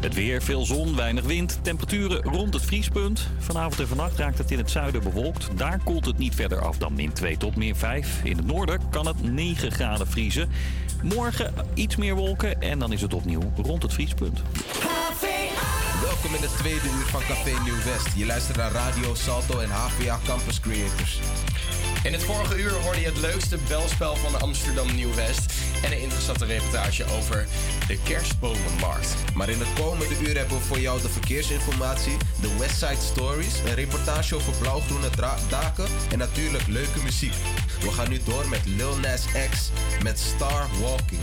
Het weer, veel zon, weinig wind. Temperaturen rond het vriespunt. Vanavond en vannacht raakt het in het zuiden bewolkt. Daar koelt het niet verder af dan min 2 tot min 5. In het noorden kan het 9 graden vriezen. Morgen iets meer wolken en dan is het opnieuw rond het vriespunt. Welkom in het tweede uur van Café Nieuw West. Je luistert naar Radio Salto en HVA Campus Creators. In het vorige uur hoorde je het leukste belspel van Amsterdam Nieuw-West... en een interessante reportage over de kerstbomenmarkt. Maar in het komende uur hebben we voor jou de verkeersinformatie, de Westside Stories, een reportage over blauwgroene daken en natuurlijk leuke muziek. We gaan nu door met Lil Nas X met Star Walking.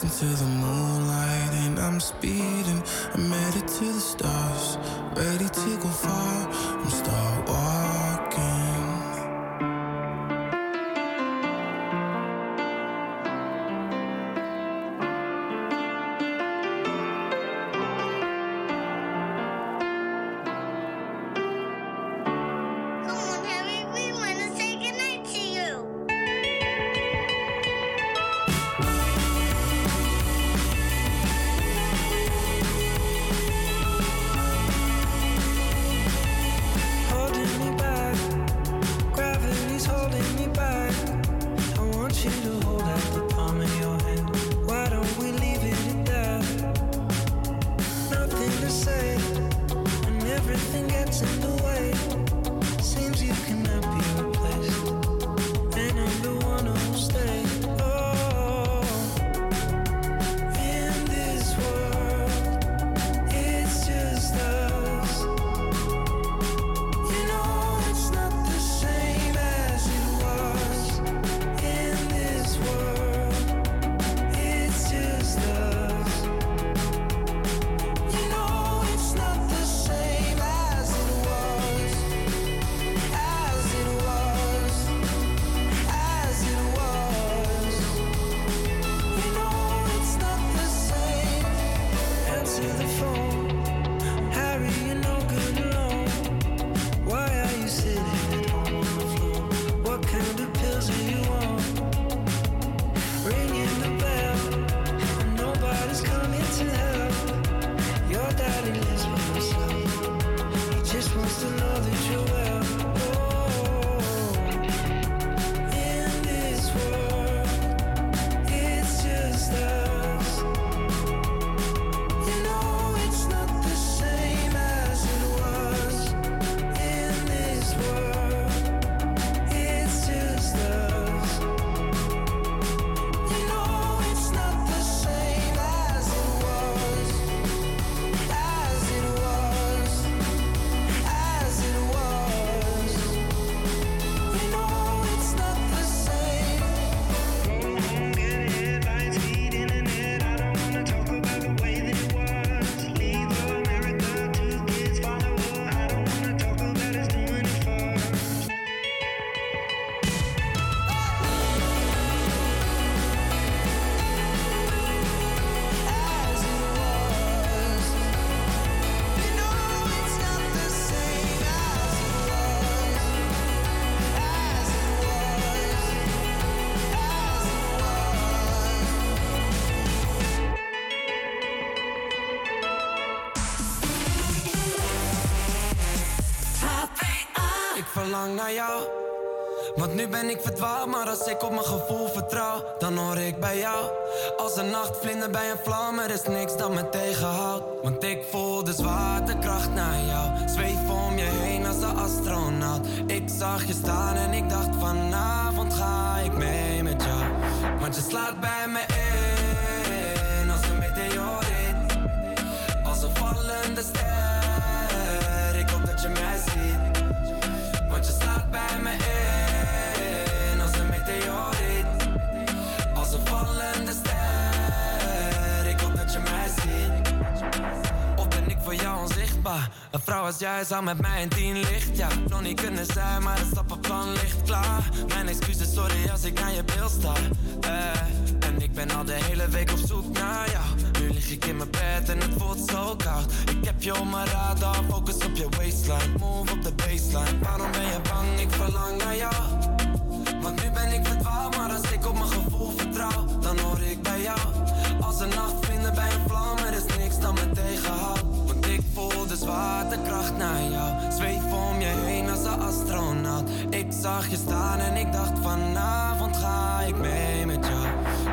dancing to the moonlight and I'm speeding. I'm headed to the stars, ready to go far. Nu ben ik verdwaald, maar als ik op mijn gevoel vertrouw, dan hoor ik bij jou. Als een nachtvlinder bij een vlam, er is niks dat me tegenhoudt. Want ik voel de zwaartekracht naar jou. Zweef om je heen als een astronaut. Ik zag je staan en ik dacht vanavond ga ik mee met jou. Want je slaat bij jij zou met mij in tien licht, ja. Nog niet kunnen zijn, maar het stappenplan ligt klaar. Mijn excuses, sorry als ik naar je beeld sta. Eh, en ik ben al de hele week op zoek naar jou. Nu lig ik in mijn bed en het voelt zo koud. Ik heb je op mijn radar, focus op je waistline. Move op de baseline. Waarom ben je bang? Ik verlang naar jou. Want nu ben ik verdwaald, maar als ik op mijn gevoel vertrouw, dan hoor ik bij jou. Als een nachtvlinder bij een vlam, er is niks dat me tegenhoudt. Voel de zwaartekracht naar jou. Zweef om je heen als een astronaut. Ik zag je staan en ik dacht vanavond ga ik mee met jou.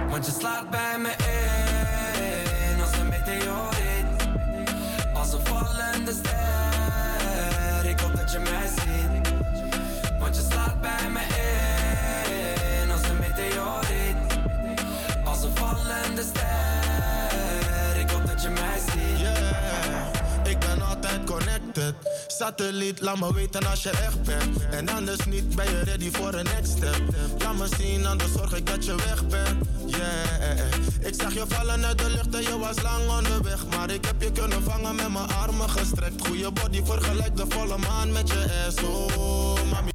Want je slaat bij me in als een meteoriet. Als een vallende ster, ik hoop dat je mij ziet. Want je slaat bij me in als een meteoriet. Als een vallende ster, Satelliet, laat me weten als je echt bent. En anders niet, ben je ready voor een next step. Laat me zien, anders zorg ik dat je weg bent. Yeah, ik zag je vallen uit de lucht en je was lang onderweg. Maar ik heb je kunnen vangen met mijn armen gestrekt. Goeie body, vergelijk de volle maan met je ass. Oh, mami.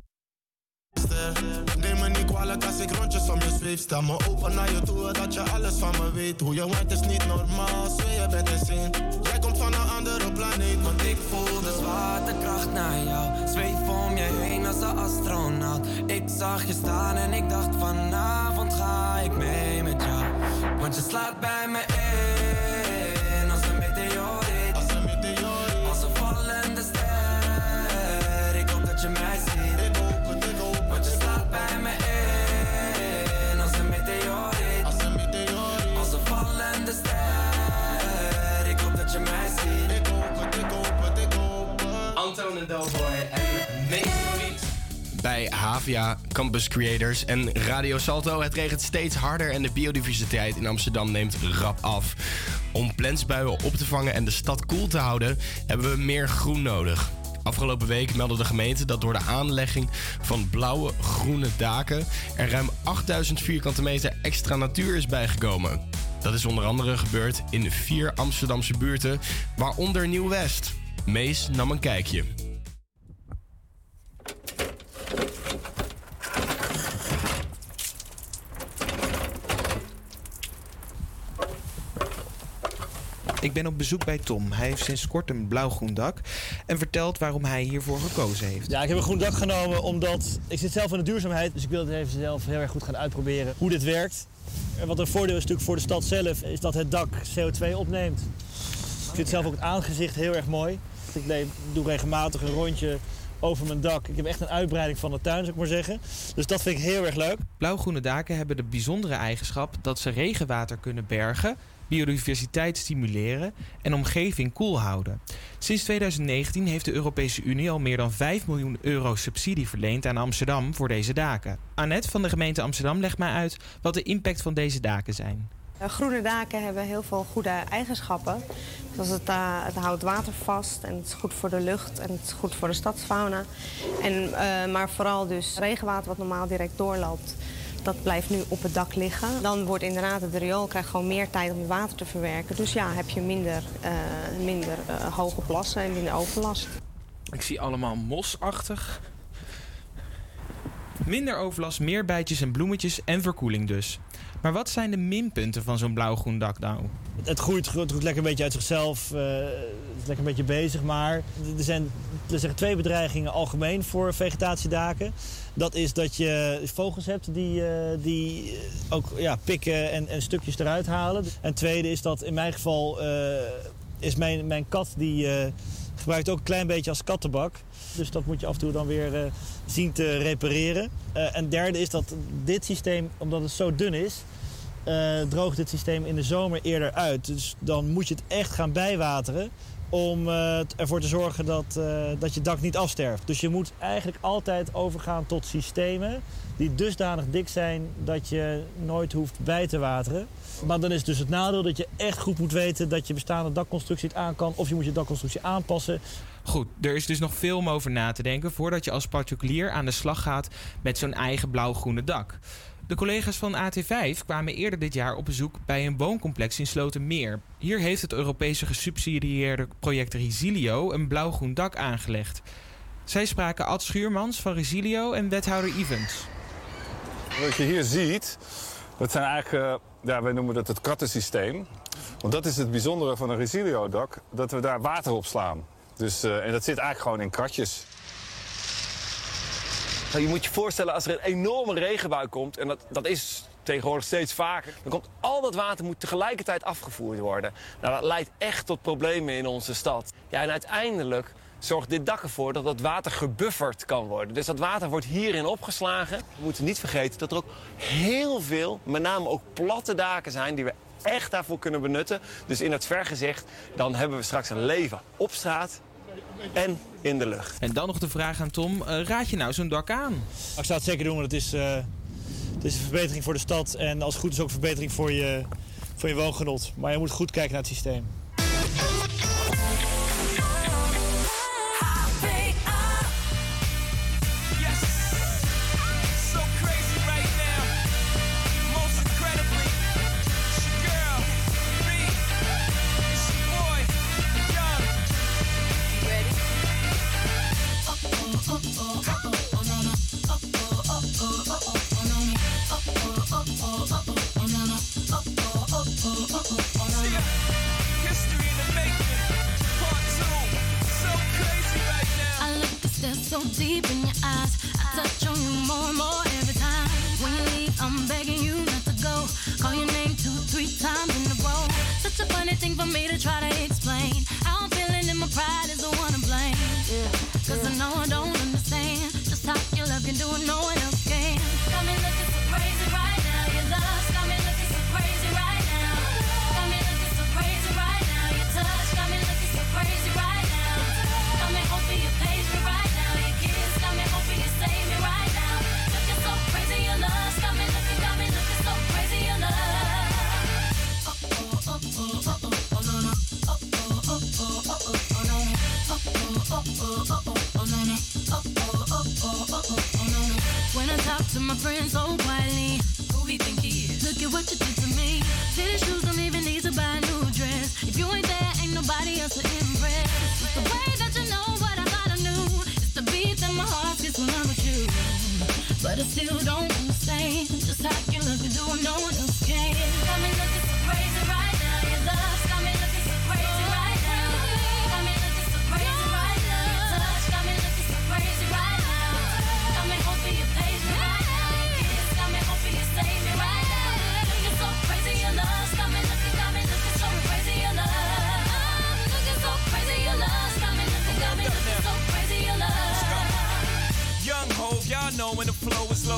Neem me niet kwalijk als ik rondjes om je zweef. Sta me open naar je toe, dat je alles van me weet. Hoe je waait is niet normaal, zweer je bent insane. Jij van een andere planeet, Want ik voel de zwaartekracht naar jou. Zweef om je heen als een astronaut. Ik zag je staan en ik dacht vanavond ga ik mee met jou. Want je slaat bij me in en Doughboy en Meteoriet. Bij Havia, Campus Creators en Radio Salto. Het regent steeds harder en de biodiversiteit in Amsterdam neemt rap af. Om plensbuien op te vangen en de stad koel te houden, hebben we meer groen nodig. Afgelopen week meldde de gemeente dat door de aanlegging van blauwe groene daken er ruim 8000 vierkante meter extra natuur is bijgekomen. Dat is onder andere gebeurd in vier Amsterdamse buurten, waaronder Nieuw-West. Mees nam een kijkje. Ik ben op bezoek bij Tom. Hij heeft sinds kort een blauw-groen dak en vertelt waarom hij hiervoor gekozen heeft. Ja, ik heb een groen dak genomen omdat ik zit zelf in de duurzaamheid. Dus ik wil het even zelf heel erg goed gaan uitproberen hoe dit werkt. En wat een voordeel is natuurlijk voor de stad zelf, is dat het dak CO2 opneemt. Ik vind zelf ook het aangezicht heel erg mooi. Ik doe regelmatig een rondje over mijn dak. Ik heb echt een uitbreiding van de tuin, zou ik maar zeggen. Dus dat vind ik heel erg leuk. Blauwgroene daken hebben de bijzondere eigenschap dat ze regenwater kunnen bergen, biodiversiteit stimuleren en omgeving koel houden. Sinds 2019 heeft de Europese Unie al meer dan 5 miljoen euro subsidie verleend aan Amsterdam voor deze daken. Annette van de gemeente Amsterdam legt mij uit wat de impact van deze daken zijn. Eh, Groene daken hebben heel veel goede eigenschappen. Zoals het, eh, het houdt water vast en het is goed voor de lucht en het is goed voor de stadsfauna. En, eh, maar vooral dus regenwater wat normaal direct doorloopt, dat blijft nu op het dak liggen. Dan wordt inderdaad het riool krijgt gewoon meer tijd om het water te verwerken. Dus ja, heb je minder, minder hoge plassen en minder overlast. Ik zie allemaal mosachtig. Minder overlast, meer bijtjes en bloemetjes en verkoeling dus. Maar wat zijn de minpunten van zo'n blauw-groen dak nou? Het groeit, het groeit lekker een beetje uit zichzelf. eh, het is lekker een beetje bezig. Maar er zijn, er zijn twee bedreigingen algemeen voor vegetatiedaken. Dat is dat je vogels hebt die, eh, die ook ja, pikken en, en stukjes eruit halen. En tweede is dat in mijn geval eh, is mijn, mijn kat die... eh, gebruikt ook een klein beetje als kattenbak. Dus dat moet je af en toe dan weer eh, zien te repareren. Eh, en derde is dat dit systeem, omdat het zo dun is, eh, droogt dit systeem in de zomer eerder uit. Dus dan moet je het echt gaan bijwateren om ervoor te zorgen dat, dat je dak niet afsterft. Dus je moet eigenlijk altijd overgaan tot systemen die dusdanig dik zijn dat je nooit hoeft bij te wateren. Maar dan is dus het nadeel dat je echt goed moet weten dat je bestaande dakconstructie het aan kan. Of je moet je dakconstructie aanpassen. Goed, er is dus nog veel om over na te denken voordat je als particulier aan de slag gaat met zo'n eigen blauw-groene dak. De collega's van AT5 kwamen eerder dit jaar op bezoek bij een wooncomplex in Slotermeer. Hier heeft het Europese gesubsidieerde project Resilio een blauw-groen dak aangelegd. Zij spraken Ad Schuurmans van Resilio en wethouder Evans. Wat je hier ziet, dat zijn eigenlijk, eh, ja, wij noemen dat het kattensysteem. Want dat is het bijzondere van een Resilio-dak, dat we daar water op slaan. Dus, eh, en dat zit eigenlijk gewoon in kratjes. Nou, je moet je voorstellen als er een enorme regenbui komt, en dat, dat is tegenwoordig steeds vaker, dan komt al dat water moet tegelijkertijd afgevoerd worden. Nou, dat leidt echt tot problemen in onze stad. Ja, en uiteindelijk zorgt dit dak ervoor dat dat water gebufferd kan worden. Dus dat water wordt hierin opgeslagen. We moeten niet vergeten dat er ook heel veel, met name ook platte daken zijn, die we echt daarvoor kunnen benutten. Dus in het vergezicht, dan hebben we straks een leven op straat en in de lucht. En dan nog de vraag aan Tom: eh, raad je nou zo'n dak aan? Ik zou het zeker doen, want het is, eh, het is een verbetering voor de stad. En als het goed is ook een verbetering voor je, voor je woongenot. Maar je moet goed kijken naar het systeem. So deep in your eyes. I touch on you more and more every time. When you leave, I'm begging you not to go. Call your name two, three times in a row. Such a funny thing for me to try to explain. How I'm feeling and my pride is the one to blame. Cause I know I don't understand just how your love can do it, no one else to my friends oh, so quietly, who he think he is? Look at what you did to me. Fitted shoes don't even need to buy a new dress. If you ain't there, ain't nobody else to impress. It's the way that you know what I thought I knew. It's the beat that my heart gets when I'm with you. But I still don't understand just how you look and do what no one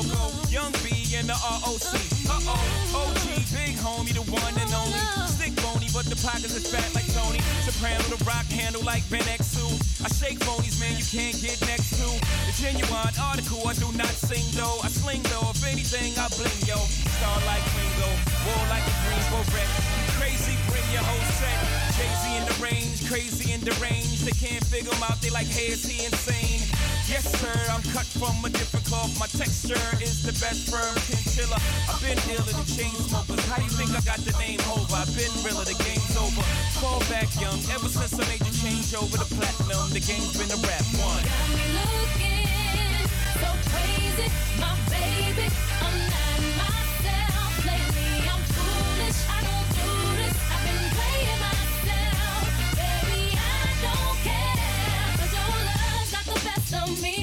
flow. Young B and the ROC. Uh oh, OG, big homie, the one and only. Stick bony, but the pockets is fat like Tony. Soprano, the rock handle like Ben X2. I shake phonies, man, you can't get next to. The genuine article, I do not sing though. I sling though, if anything, I bling yo. Star like Ringo, war like a Greensboro wreck. Crazy, bring your whole set. Jay-Z in the range, crazy in the range. They can't figure him out, they like, hey, is he insane? Yes, sir, I'm cut from a different cloth. My texture is the best firm chinchilla. I've been iller than chain smokers. How do you think I got the name over? I've been realer, the game's over. Fall back young, ever since I made the change over the platinum, the game's been a rap one. Got me looking so crazy, my baby. I'm the best of me,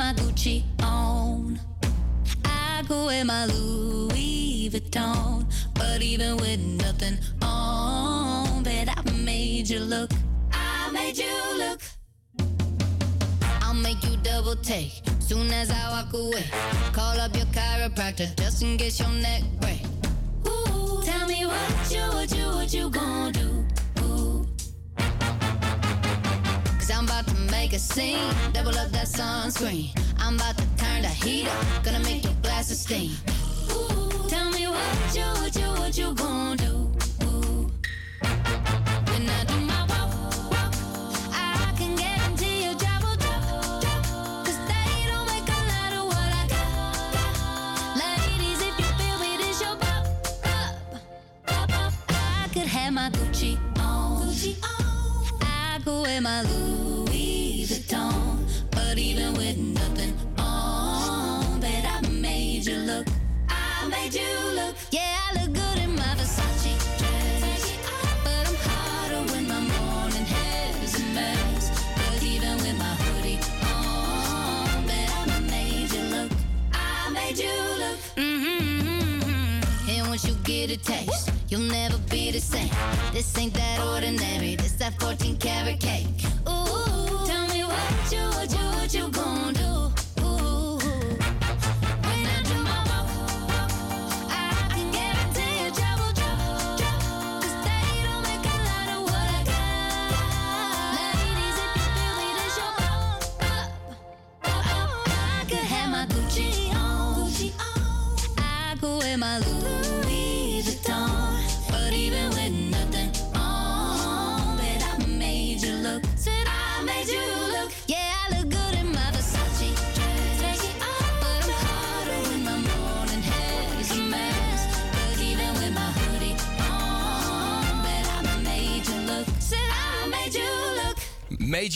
my Gucci on. I go in my Louis Vuitton. But even with nothing on, bet I made you look. I made you look. I'll make you double take soon as I walk away. Call up your chiropractor just in case your neck break. Ooh, tell me what you, what you, what you gon' do? Ooh. Cause I'm about to make a scene, double up sunscreen. I'm about to turn the heat up, gonna make your glasses steam.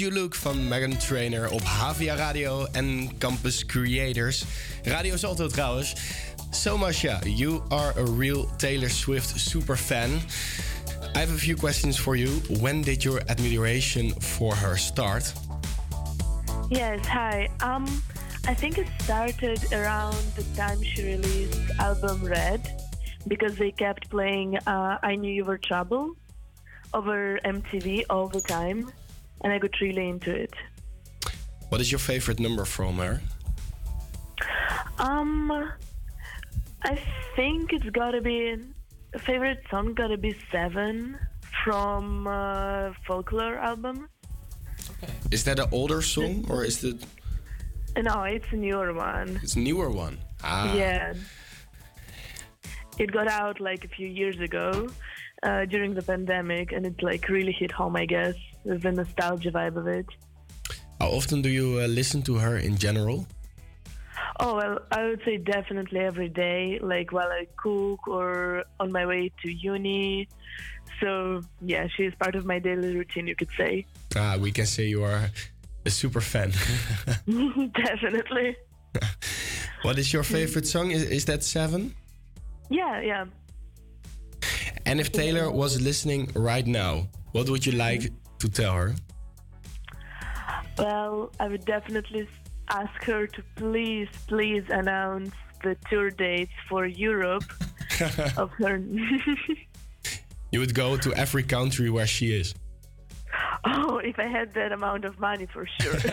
You Look van Megan Trainer op Havia Radio en Campus Creators. Radio Salto trouwens. So Masha, you are a real Taylor Swift super fan. I have a few questions for you. When did your admiration for her start? Yes, hi. Um, I think it started around the time she released album Red, because they kept playing uh, "I Knew You Were Trouble" over MTV all the time, and I got really into it. What is your favorite number from her? Um, I think it's gotta be a favorite song. Gotta be Seven from uh, Folklore album. Okay. Is that an older song or is it No, it's a newer one. it's a newer one? Ah. Yeah. It got out like a few years ago uh, during the pandemic, and it like really hit home, I guess, the nostalgia vibe of it. How often do you uh, listen to her in general? Oh, well, I would say definitely every day, like while I cook or on my way to uni. So, yeah, she's part of my daily routine, you could say. Ah, we can say you are a super fan. definitely. what is your favorite song? Is, is that Seven? Yeah, yeah. And if Taylor was listening right now, what would you like to tell her? Well, I would definitely ask her to please, please announce the tour dates for Europe of her. You would go to every country where she is. oh, if I had that amount of money, for sure.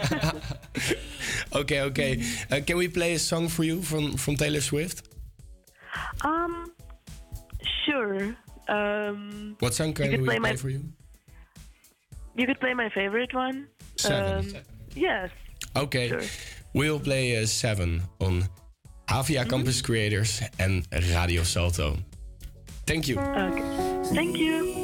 Okay, okay. Uh, can we play a song for you from, from Taylor Swift? um, sure. Um, What song can could we play play my for you? You could play my favorite one. Seven. Um, yes. Okay, we'll play uh, Seven on Havia Campus Creators and Radio Salto. Thank you. Okay. Thank you.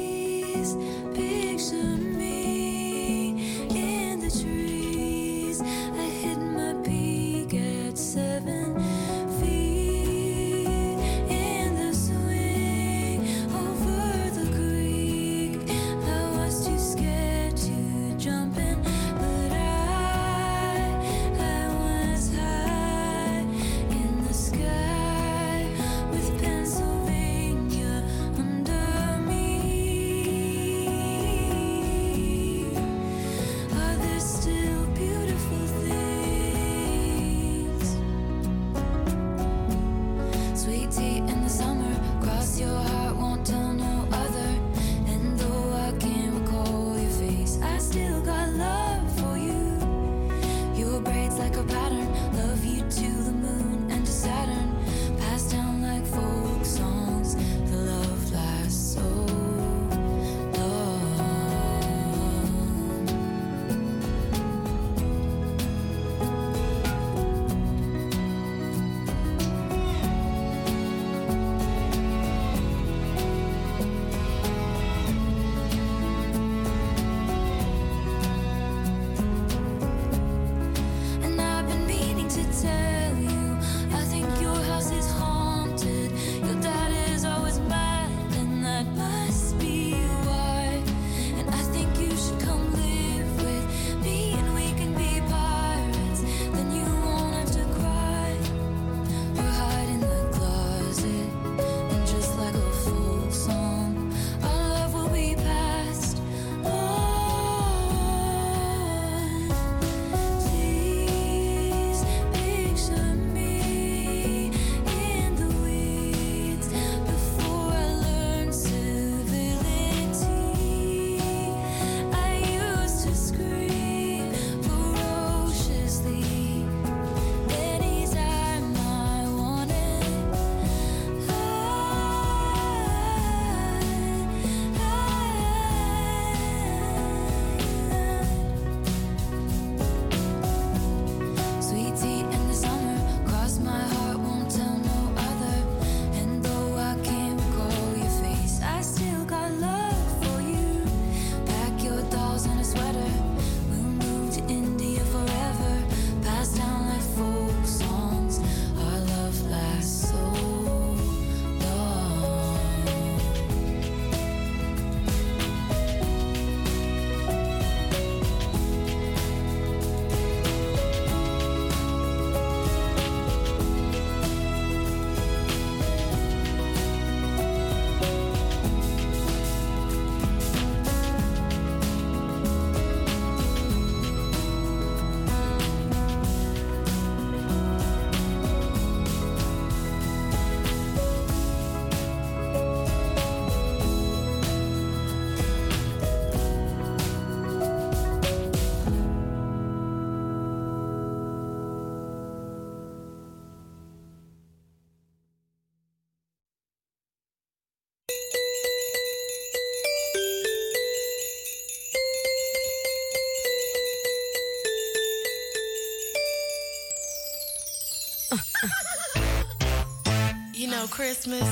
Christmas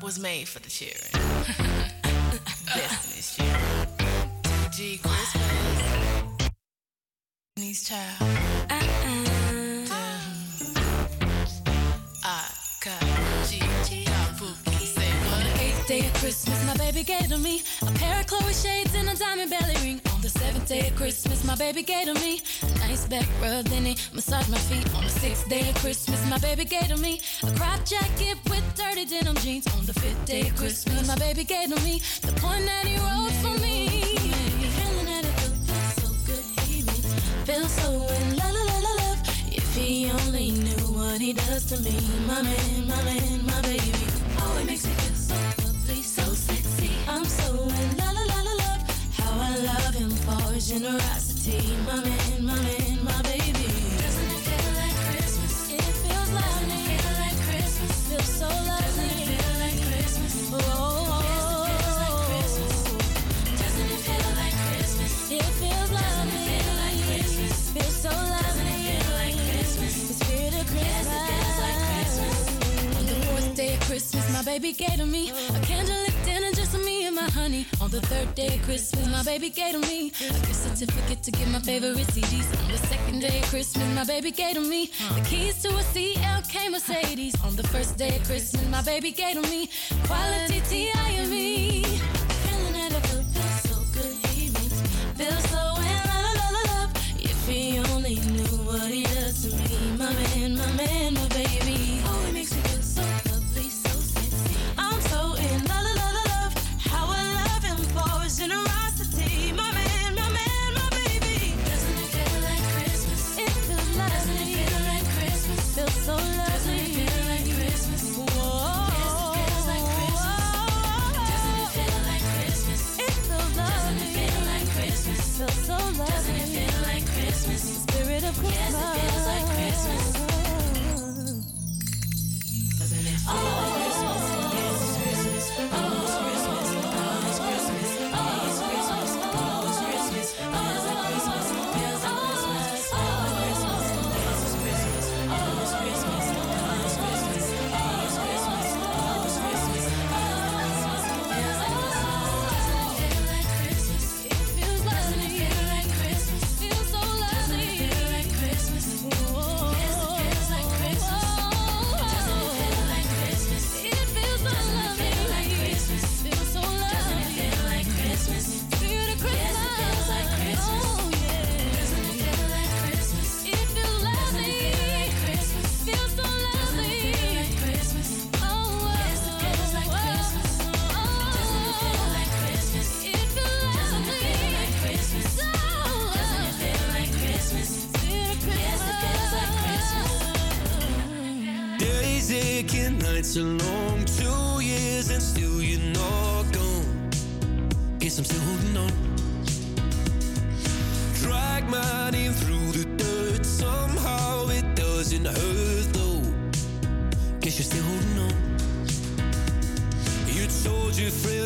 was made for the children. Destiny's children. G Christmas. Destiny's child. Uh-uh. I got G. Say On the what? eighth day of Christmas, baby gave to me a pair of Chloe shades and a diamond belly ring. On the seventh day of Christmas, my baby gave to me a nice back rub, then he massaged my feet. On the sixth day of Christmas, my baby gave to me a crop jacket with dirty denim jeans. On the fifth day of Christmas, my baby gave to me the point that he wrote for me. Feeling that it feels so good, he makes feel so in la la la love. If he only knew what he does to me, my man, my man, my baby. His generosity, my man, my man, my baby. Doesn't it feel like Christmas? It feels lovely. Doesn't it feel like Christmas? Feels so lovely. Doesn't it feel like Christmas? It feels. Lovely. Doesn't it feel like Christmas? Feels so lovely. Doesn't it feel like Christmas? The like Christmas. On the fourth day of Christmas, my baby gave to me a dinner just me and my honey. On the third day of Christmas, my baby gave to me a gift certificate to get my favorite CDs. On the second day of Christmas, my baby gave to me the keys to a CLK Mercedes. On the first day of Christmas, my baby gave to me quality T.I.M.E. Feeling that it feels so good, he makes me so in la la love. If he only knew what he does to me, my man, my man, my baby.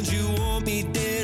You want me dead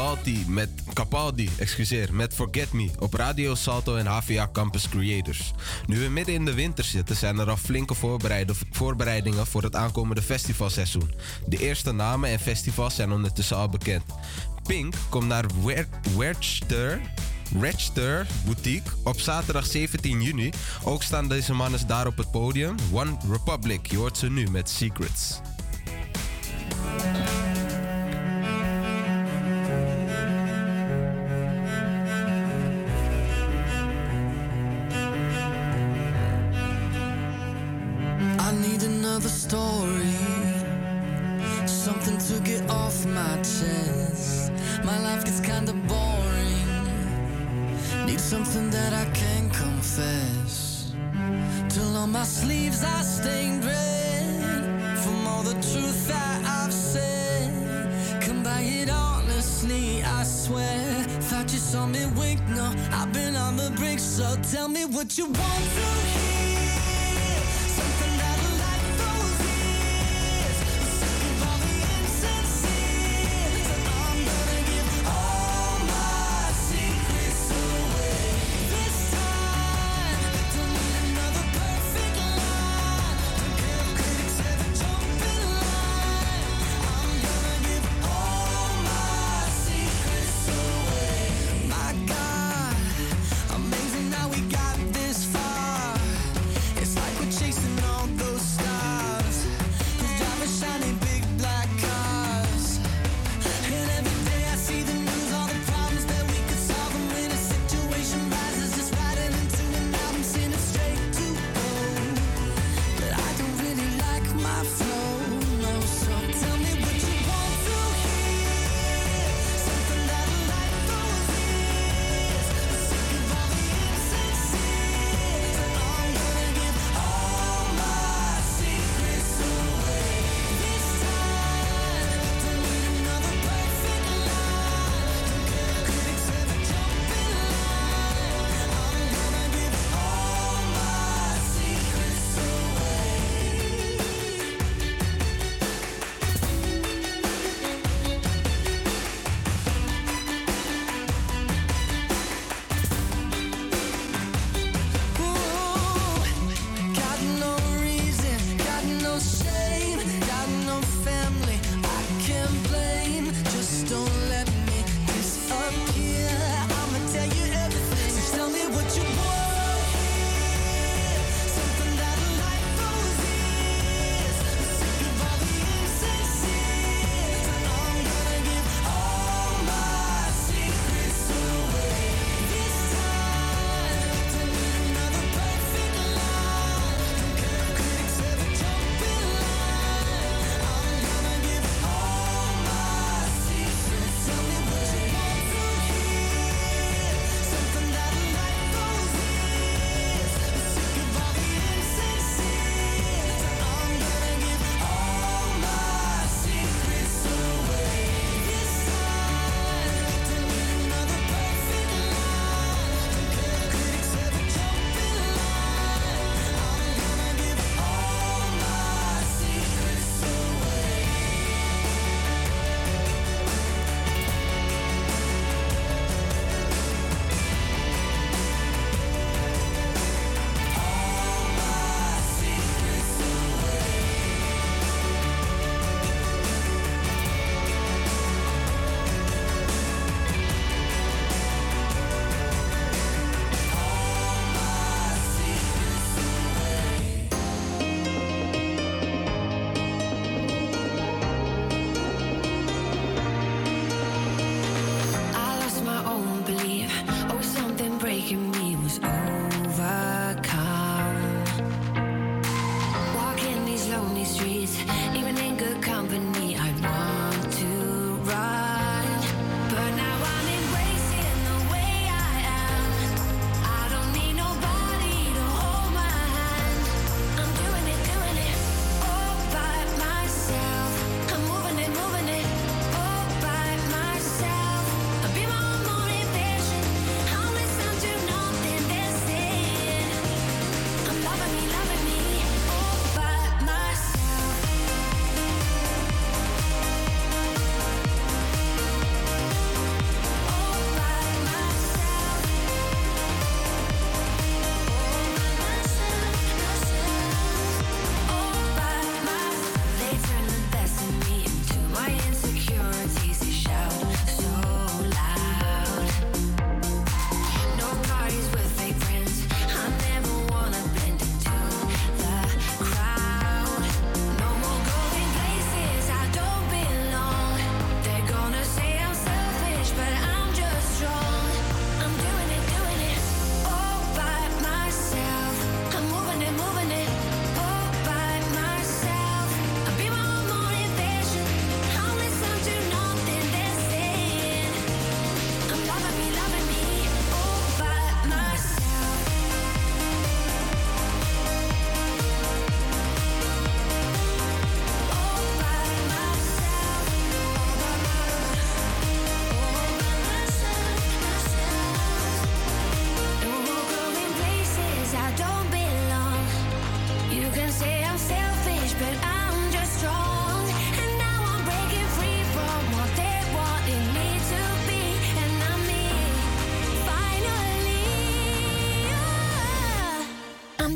Louis Cabaldi met, Capaldi excuseer, met Forget Me op Radio Salto en HVA Campus Creators. Nu we midden in de winter zitten, zijn er al flinke voorbereidingen voor het aankomende festivalseizoen. De eerste namen en festivals zijn ondertussen al bekend. Pink komt naar Wer- Werchter Boutique op zaterdag 17 juni. Ook staan deze mannen daar op het podium. One Republic, je hoort ze nu met Secrets. I've been on the brink. So tell me what you want to hear.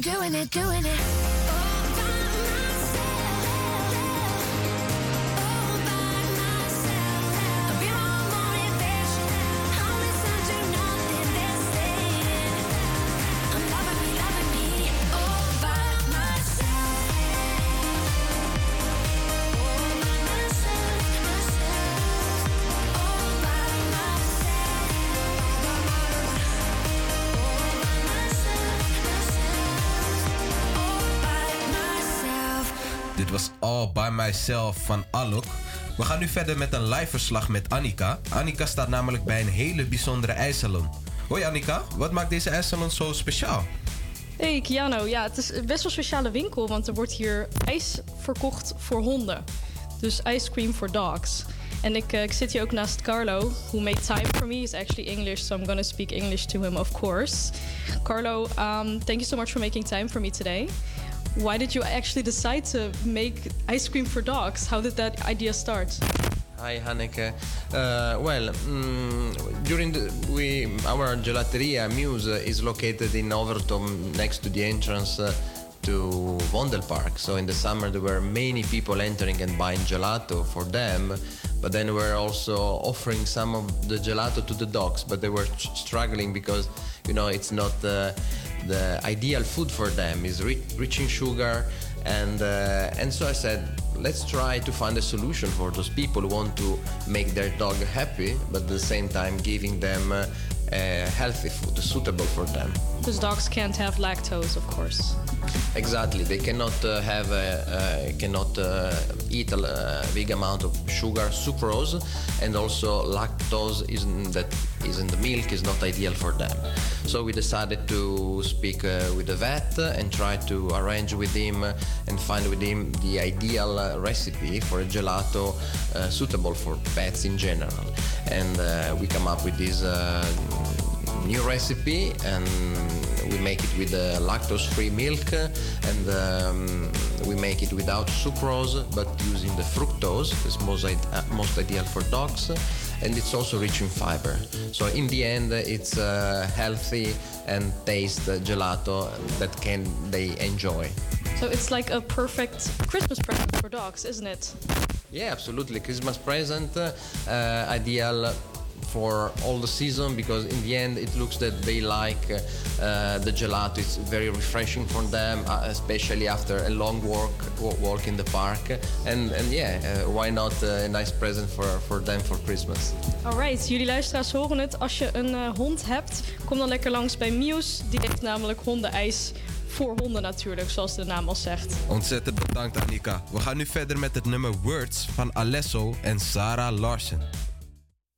Doing it, doing it. Myself van Alok. We gaan nu verder met een live verslag met Annika. Annika staat namelijk bij een hele bijzondere ijssalon. Hoi Annika, wat maakt deze ijssalon zo speciaal? Hey Kiano, ja, het is best wel een speciale winkel, want er wordt hier ijs verkocht voor honden. Dus ice cream for dogs. En ik, eh, ik zit hier ook naast Carlo, who made time for me. He's actually English, so I'm gonna speak English to him, of course. Carlo, um, thank you so much for making time for me today. Why did you actually decide to make ice cream for dogs? How did that idea start? Hi Hanneke. Uh, well, mm, during the we our gelateria Muse is located in Overton, next to the entrance uh, to Vondelpark. So in the summer there were many people entering and buying gelato for them, but then we were also offering some of the gelato to the dogs, but they were struggling because you know it's not uh, the ideal food for them. is ri- rich in sugar, and uh, and so I said let's try to find a solution for those people who want to make their dog happy, but at the same time giving them uh, uh, healthy food suitable for them. Because dogs can't have lactose, of course. Exactly, they cannot uh, have a, uh, cannot uh, eat a big amount of sugar, sucrose, and also lactose isn't that is in the milk is not ideal for them. So we decided to speak uh, with the vet and try to arrange with him and find with him the ideal recipe for a gelato uh, suitable for pets in general. And uh, we come up with this. New recipe and we make it with uh, lactose-free milk and um, we make it without sucrose but using the fructose it's most, most ideal for dogs and it's also rich in fiber so in the end it's a healthy and taste uh, gelato that can they enjoy So it's like a perfect Christmas present for dogs, isn't it? Yeah, absolutely. Christmas present, uh, ideal for all the season because in the end it looks that they like uh, uh, the gelato. It's very refreshing for them, uh, especially after a long walk wa- walk in the park. And and yeah, uh, why not a nice present for for them for Christmas? Alright, jullie luisteraars horen het. Als je een hond hebt, kom dan lekker langs bij Muse. Die heeft namelijk hondenijs voor honden natuurlijk, zoals de naam al zegt. Ontzettend bedankt Annika. We gaan nu verder met het nummer Words van Alesso en Sarah Larsen.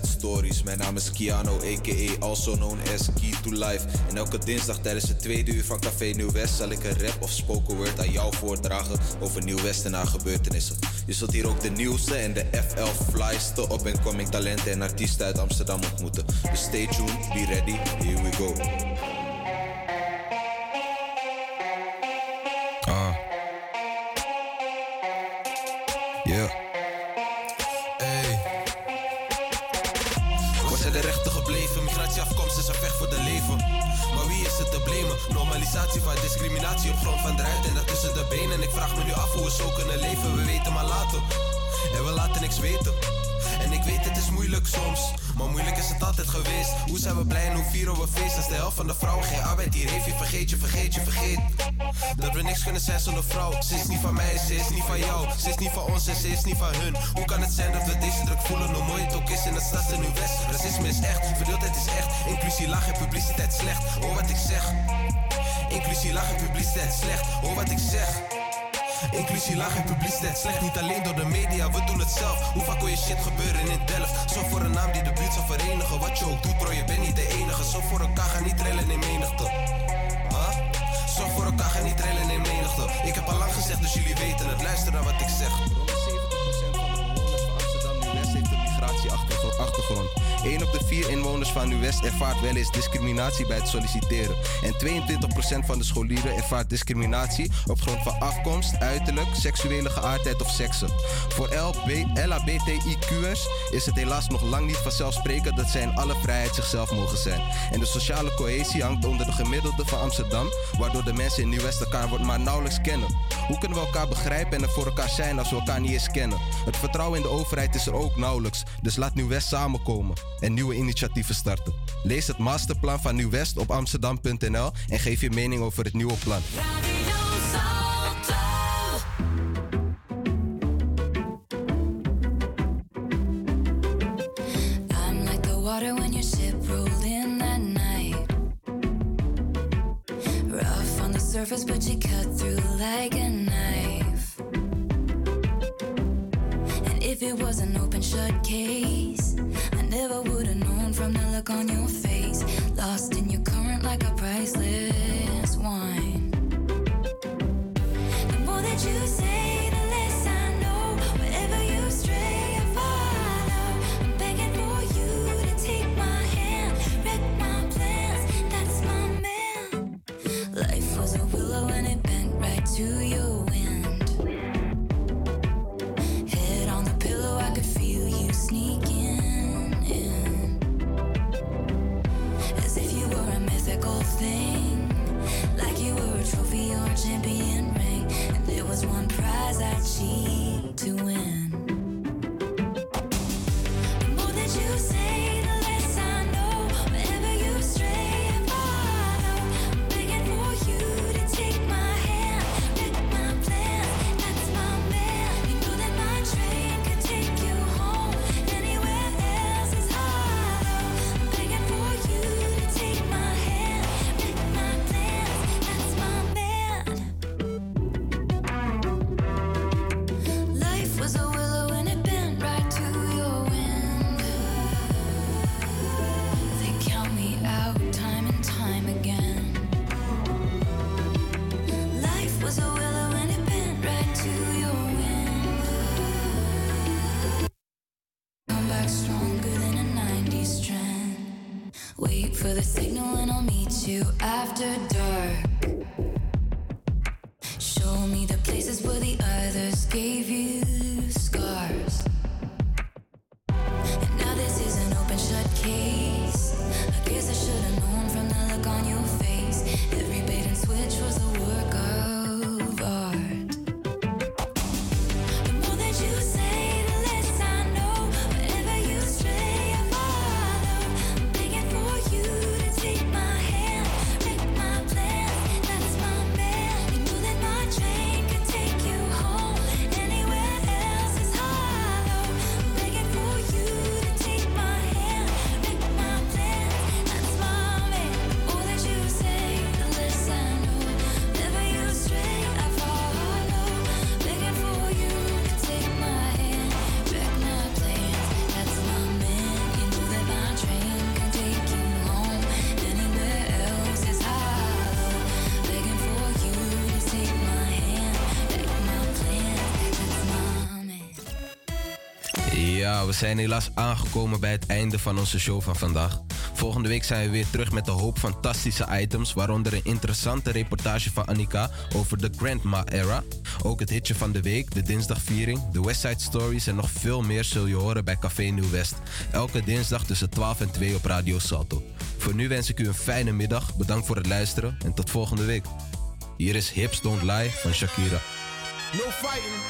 de Stories. Mijn naam is Kiano, a.k.a. also known as Key to Life. En elke dinsdag tijdens het tweede uur van Café Nieuw West zal ik een rap of spoken word aan jou voordragen over Nieuw West en haar gebeurtenissen. Je zult hier ook de nieuwste en de FL flyste op en coming talenten en artiesten uit Amsterdam ontmoeten. Dus stay tuned, be ready, here we go. Ah. Yeah. Zijn de rechten gebleven? Migratieafkomst is een vecht voor de leven. Maar wie is het te blamen? Normalisatie van discriminatie op grond van de huid en dat tussen de benen. En ik vraag me nu af hoe we zo kunnen leven. We weten maar later. En we laten niks weten. Moeilijk soms, maar moeilijk is het altijd geweest. Hoe zijn we blij en hoe vieren we feest als de helft van de vrouwen geen arbeid hier heeft? Je vergeet je, vergeet je, vergeet. Dat we niks kunnen zijn zonder vrouw. Ze is niet van mij, ze is niet van jou. Ze is niet van ons en ze is niet van hun. Hoe kan het zijn dat we deze druk voelen? Hoe mooi het ook is in het en nu west. Racisme is echt, verdeeldheid is echt. Inclusie laag en publiciteit slecht. Hoor wat ik zeg. Inclusie laag en publiciteit slecht. Hoor wat ik zeg. Inclusie laag en publiciteit slecht, niet alleen door de media, we doen het zelf. Hoe vaak hoor je shit gebeuren in Delft? Zorg voor een naam die de buurt zal verenigen. Wat je ook doet, bro, je bent niet de enige. Zorg voor elkaar, ga niet trillen in menigte. Huh? Zorg voor elkaar, ga niet trillen in menigte. Ik heb al lang gezegd, dus jullie weten het. Luister naar wat ik zeg. Migratieachtergrond. 1 op de 4 inwoners van Nieuw-West ervaart wel eens discriminatie bij het solliciteren. En 22% van de scholieren ervaart discriminatie op grond van afkomst, uiterlijk, seksuele geaardheid of seksen. Voor LHBTIQ'ers is het helaas nog lang niet vanzelfsprekend dat zij in alle vrijheid zichzelf mogen zijn. En de sociale cohesie hangt onder de gemiddelde van Amsterdam, waardoor de mensen in Nieuw-West elkaar maar nauwelijks kennen. Hoe kunnen we elkaar begrijpen en er voor elkaar zijn als we elkaar niet eens kennen? Het vertrouwen in de overheid is er ook nauwelijks, dus laat Nieuw-West samenkomen en nieuwe initiatieven starten. Lees het masterplan van Nieuw-West op amsterdam.nl en geef je mening over het nieuwe plan. But cut through like a. if it was an open shut case, I never would have known from the look on your face. Lost in your current like a priceless wine. The more that you say, the less I know. Wherever you stray, I follow. I'm begging for you to take my hand, wreck my plans. That's my man. Life was a willow and it bent right to your was one prize I'd cheat to win. We zijn helaas aangekomen bij het einde van onze show van vandaag. Volgende week zijn we weer terug met een hoop fantastische items, waaronder een interessante reportage van Annika over de Grandma Era. Ook het hitje van de week, de dinsdagviering, de Westside Stories en nog veel meer zul je horen bij Café Nieuw West. Elke dinsdag tussen 12 en 2 op Radio Salto. Voor nu wens ik u een fijne middag, bedankt voor het luisteren en tot volgende week. Hier is Hips Don't Lie van Shakira. No fighting.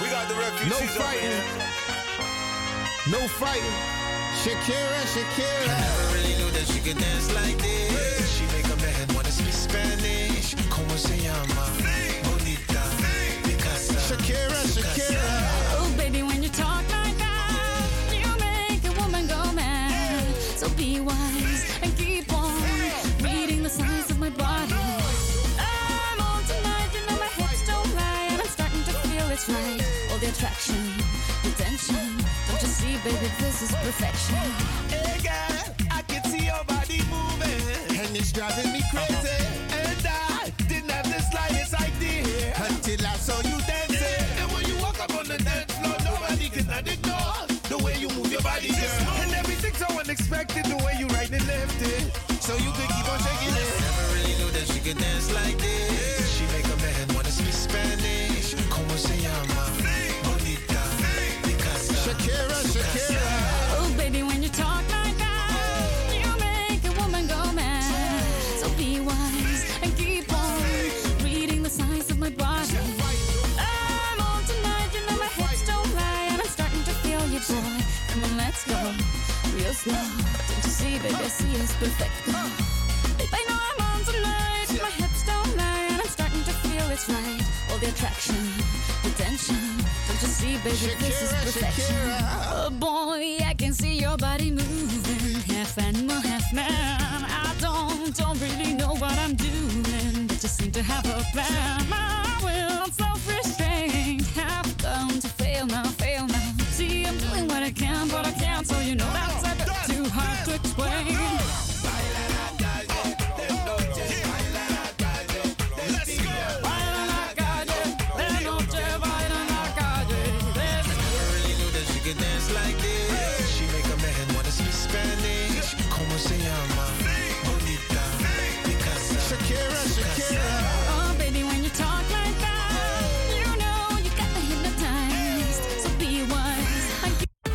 We got the refugees. No fighting. No fighting. Shakira, Shakira. I never really knew that she could dance like this. She make a man wanna speak Spanish. Como se llama? Bonita. Picasa. Shakira, Shakira. Oh, baby, when you talk like that, you make a woman go mad. So be wise and keep on reading the signs of my body. I'm on tonight, you know my hips don't lie, and I'm starting to feel it's right. All the attraction, the tension. Don't you this is perfection. Hey girl, I can see your body moving. And it's driving me crazy. And I didn't have the slightest idea Until I saw you dancing. And when you walk up on the dance floor, nobody can ignore the way you move your body, girl. And everything's so unexpected, the way you right and left it. So you could keep on shaking it. Never really knew that she could dance like this. perfect. Babe, I know I'm on tonight. Yeah. My hips don't lie, and I'm starting to feel it's right. All the attraction, the tension. Don't you see, baby, Shakira, this is perfection. Shakira. Oh boy, I can see your body moving. Half animal, half man. I don't, don't really know what I'm doing. But just seem to have a plan. My will, self-restraint. Have come to fail now, fail now. See, I'm doing what I can, but I can't, so you know that.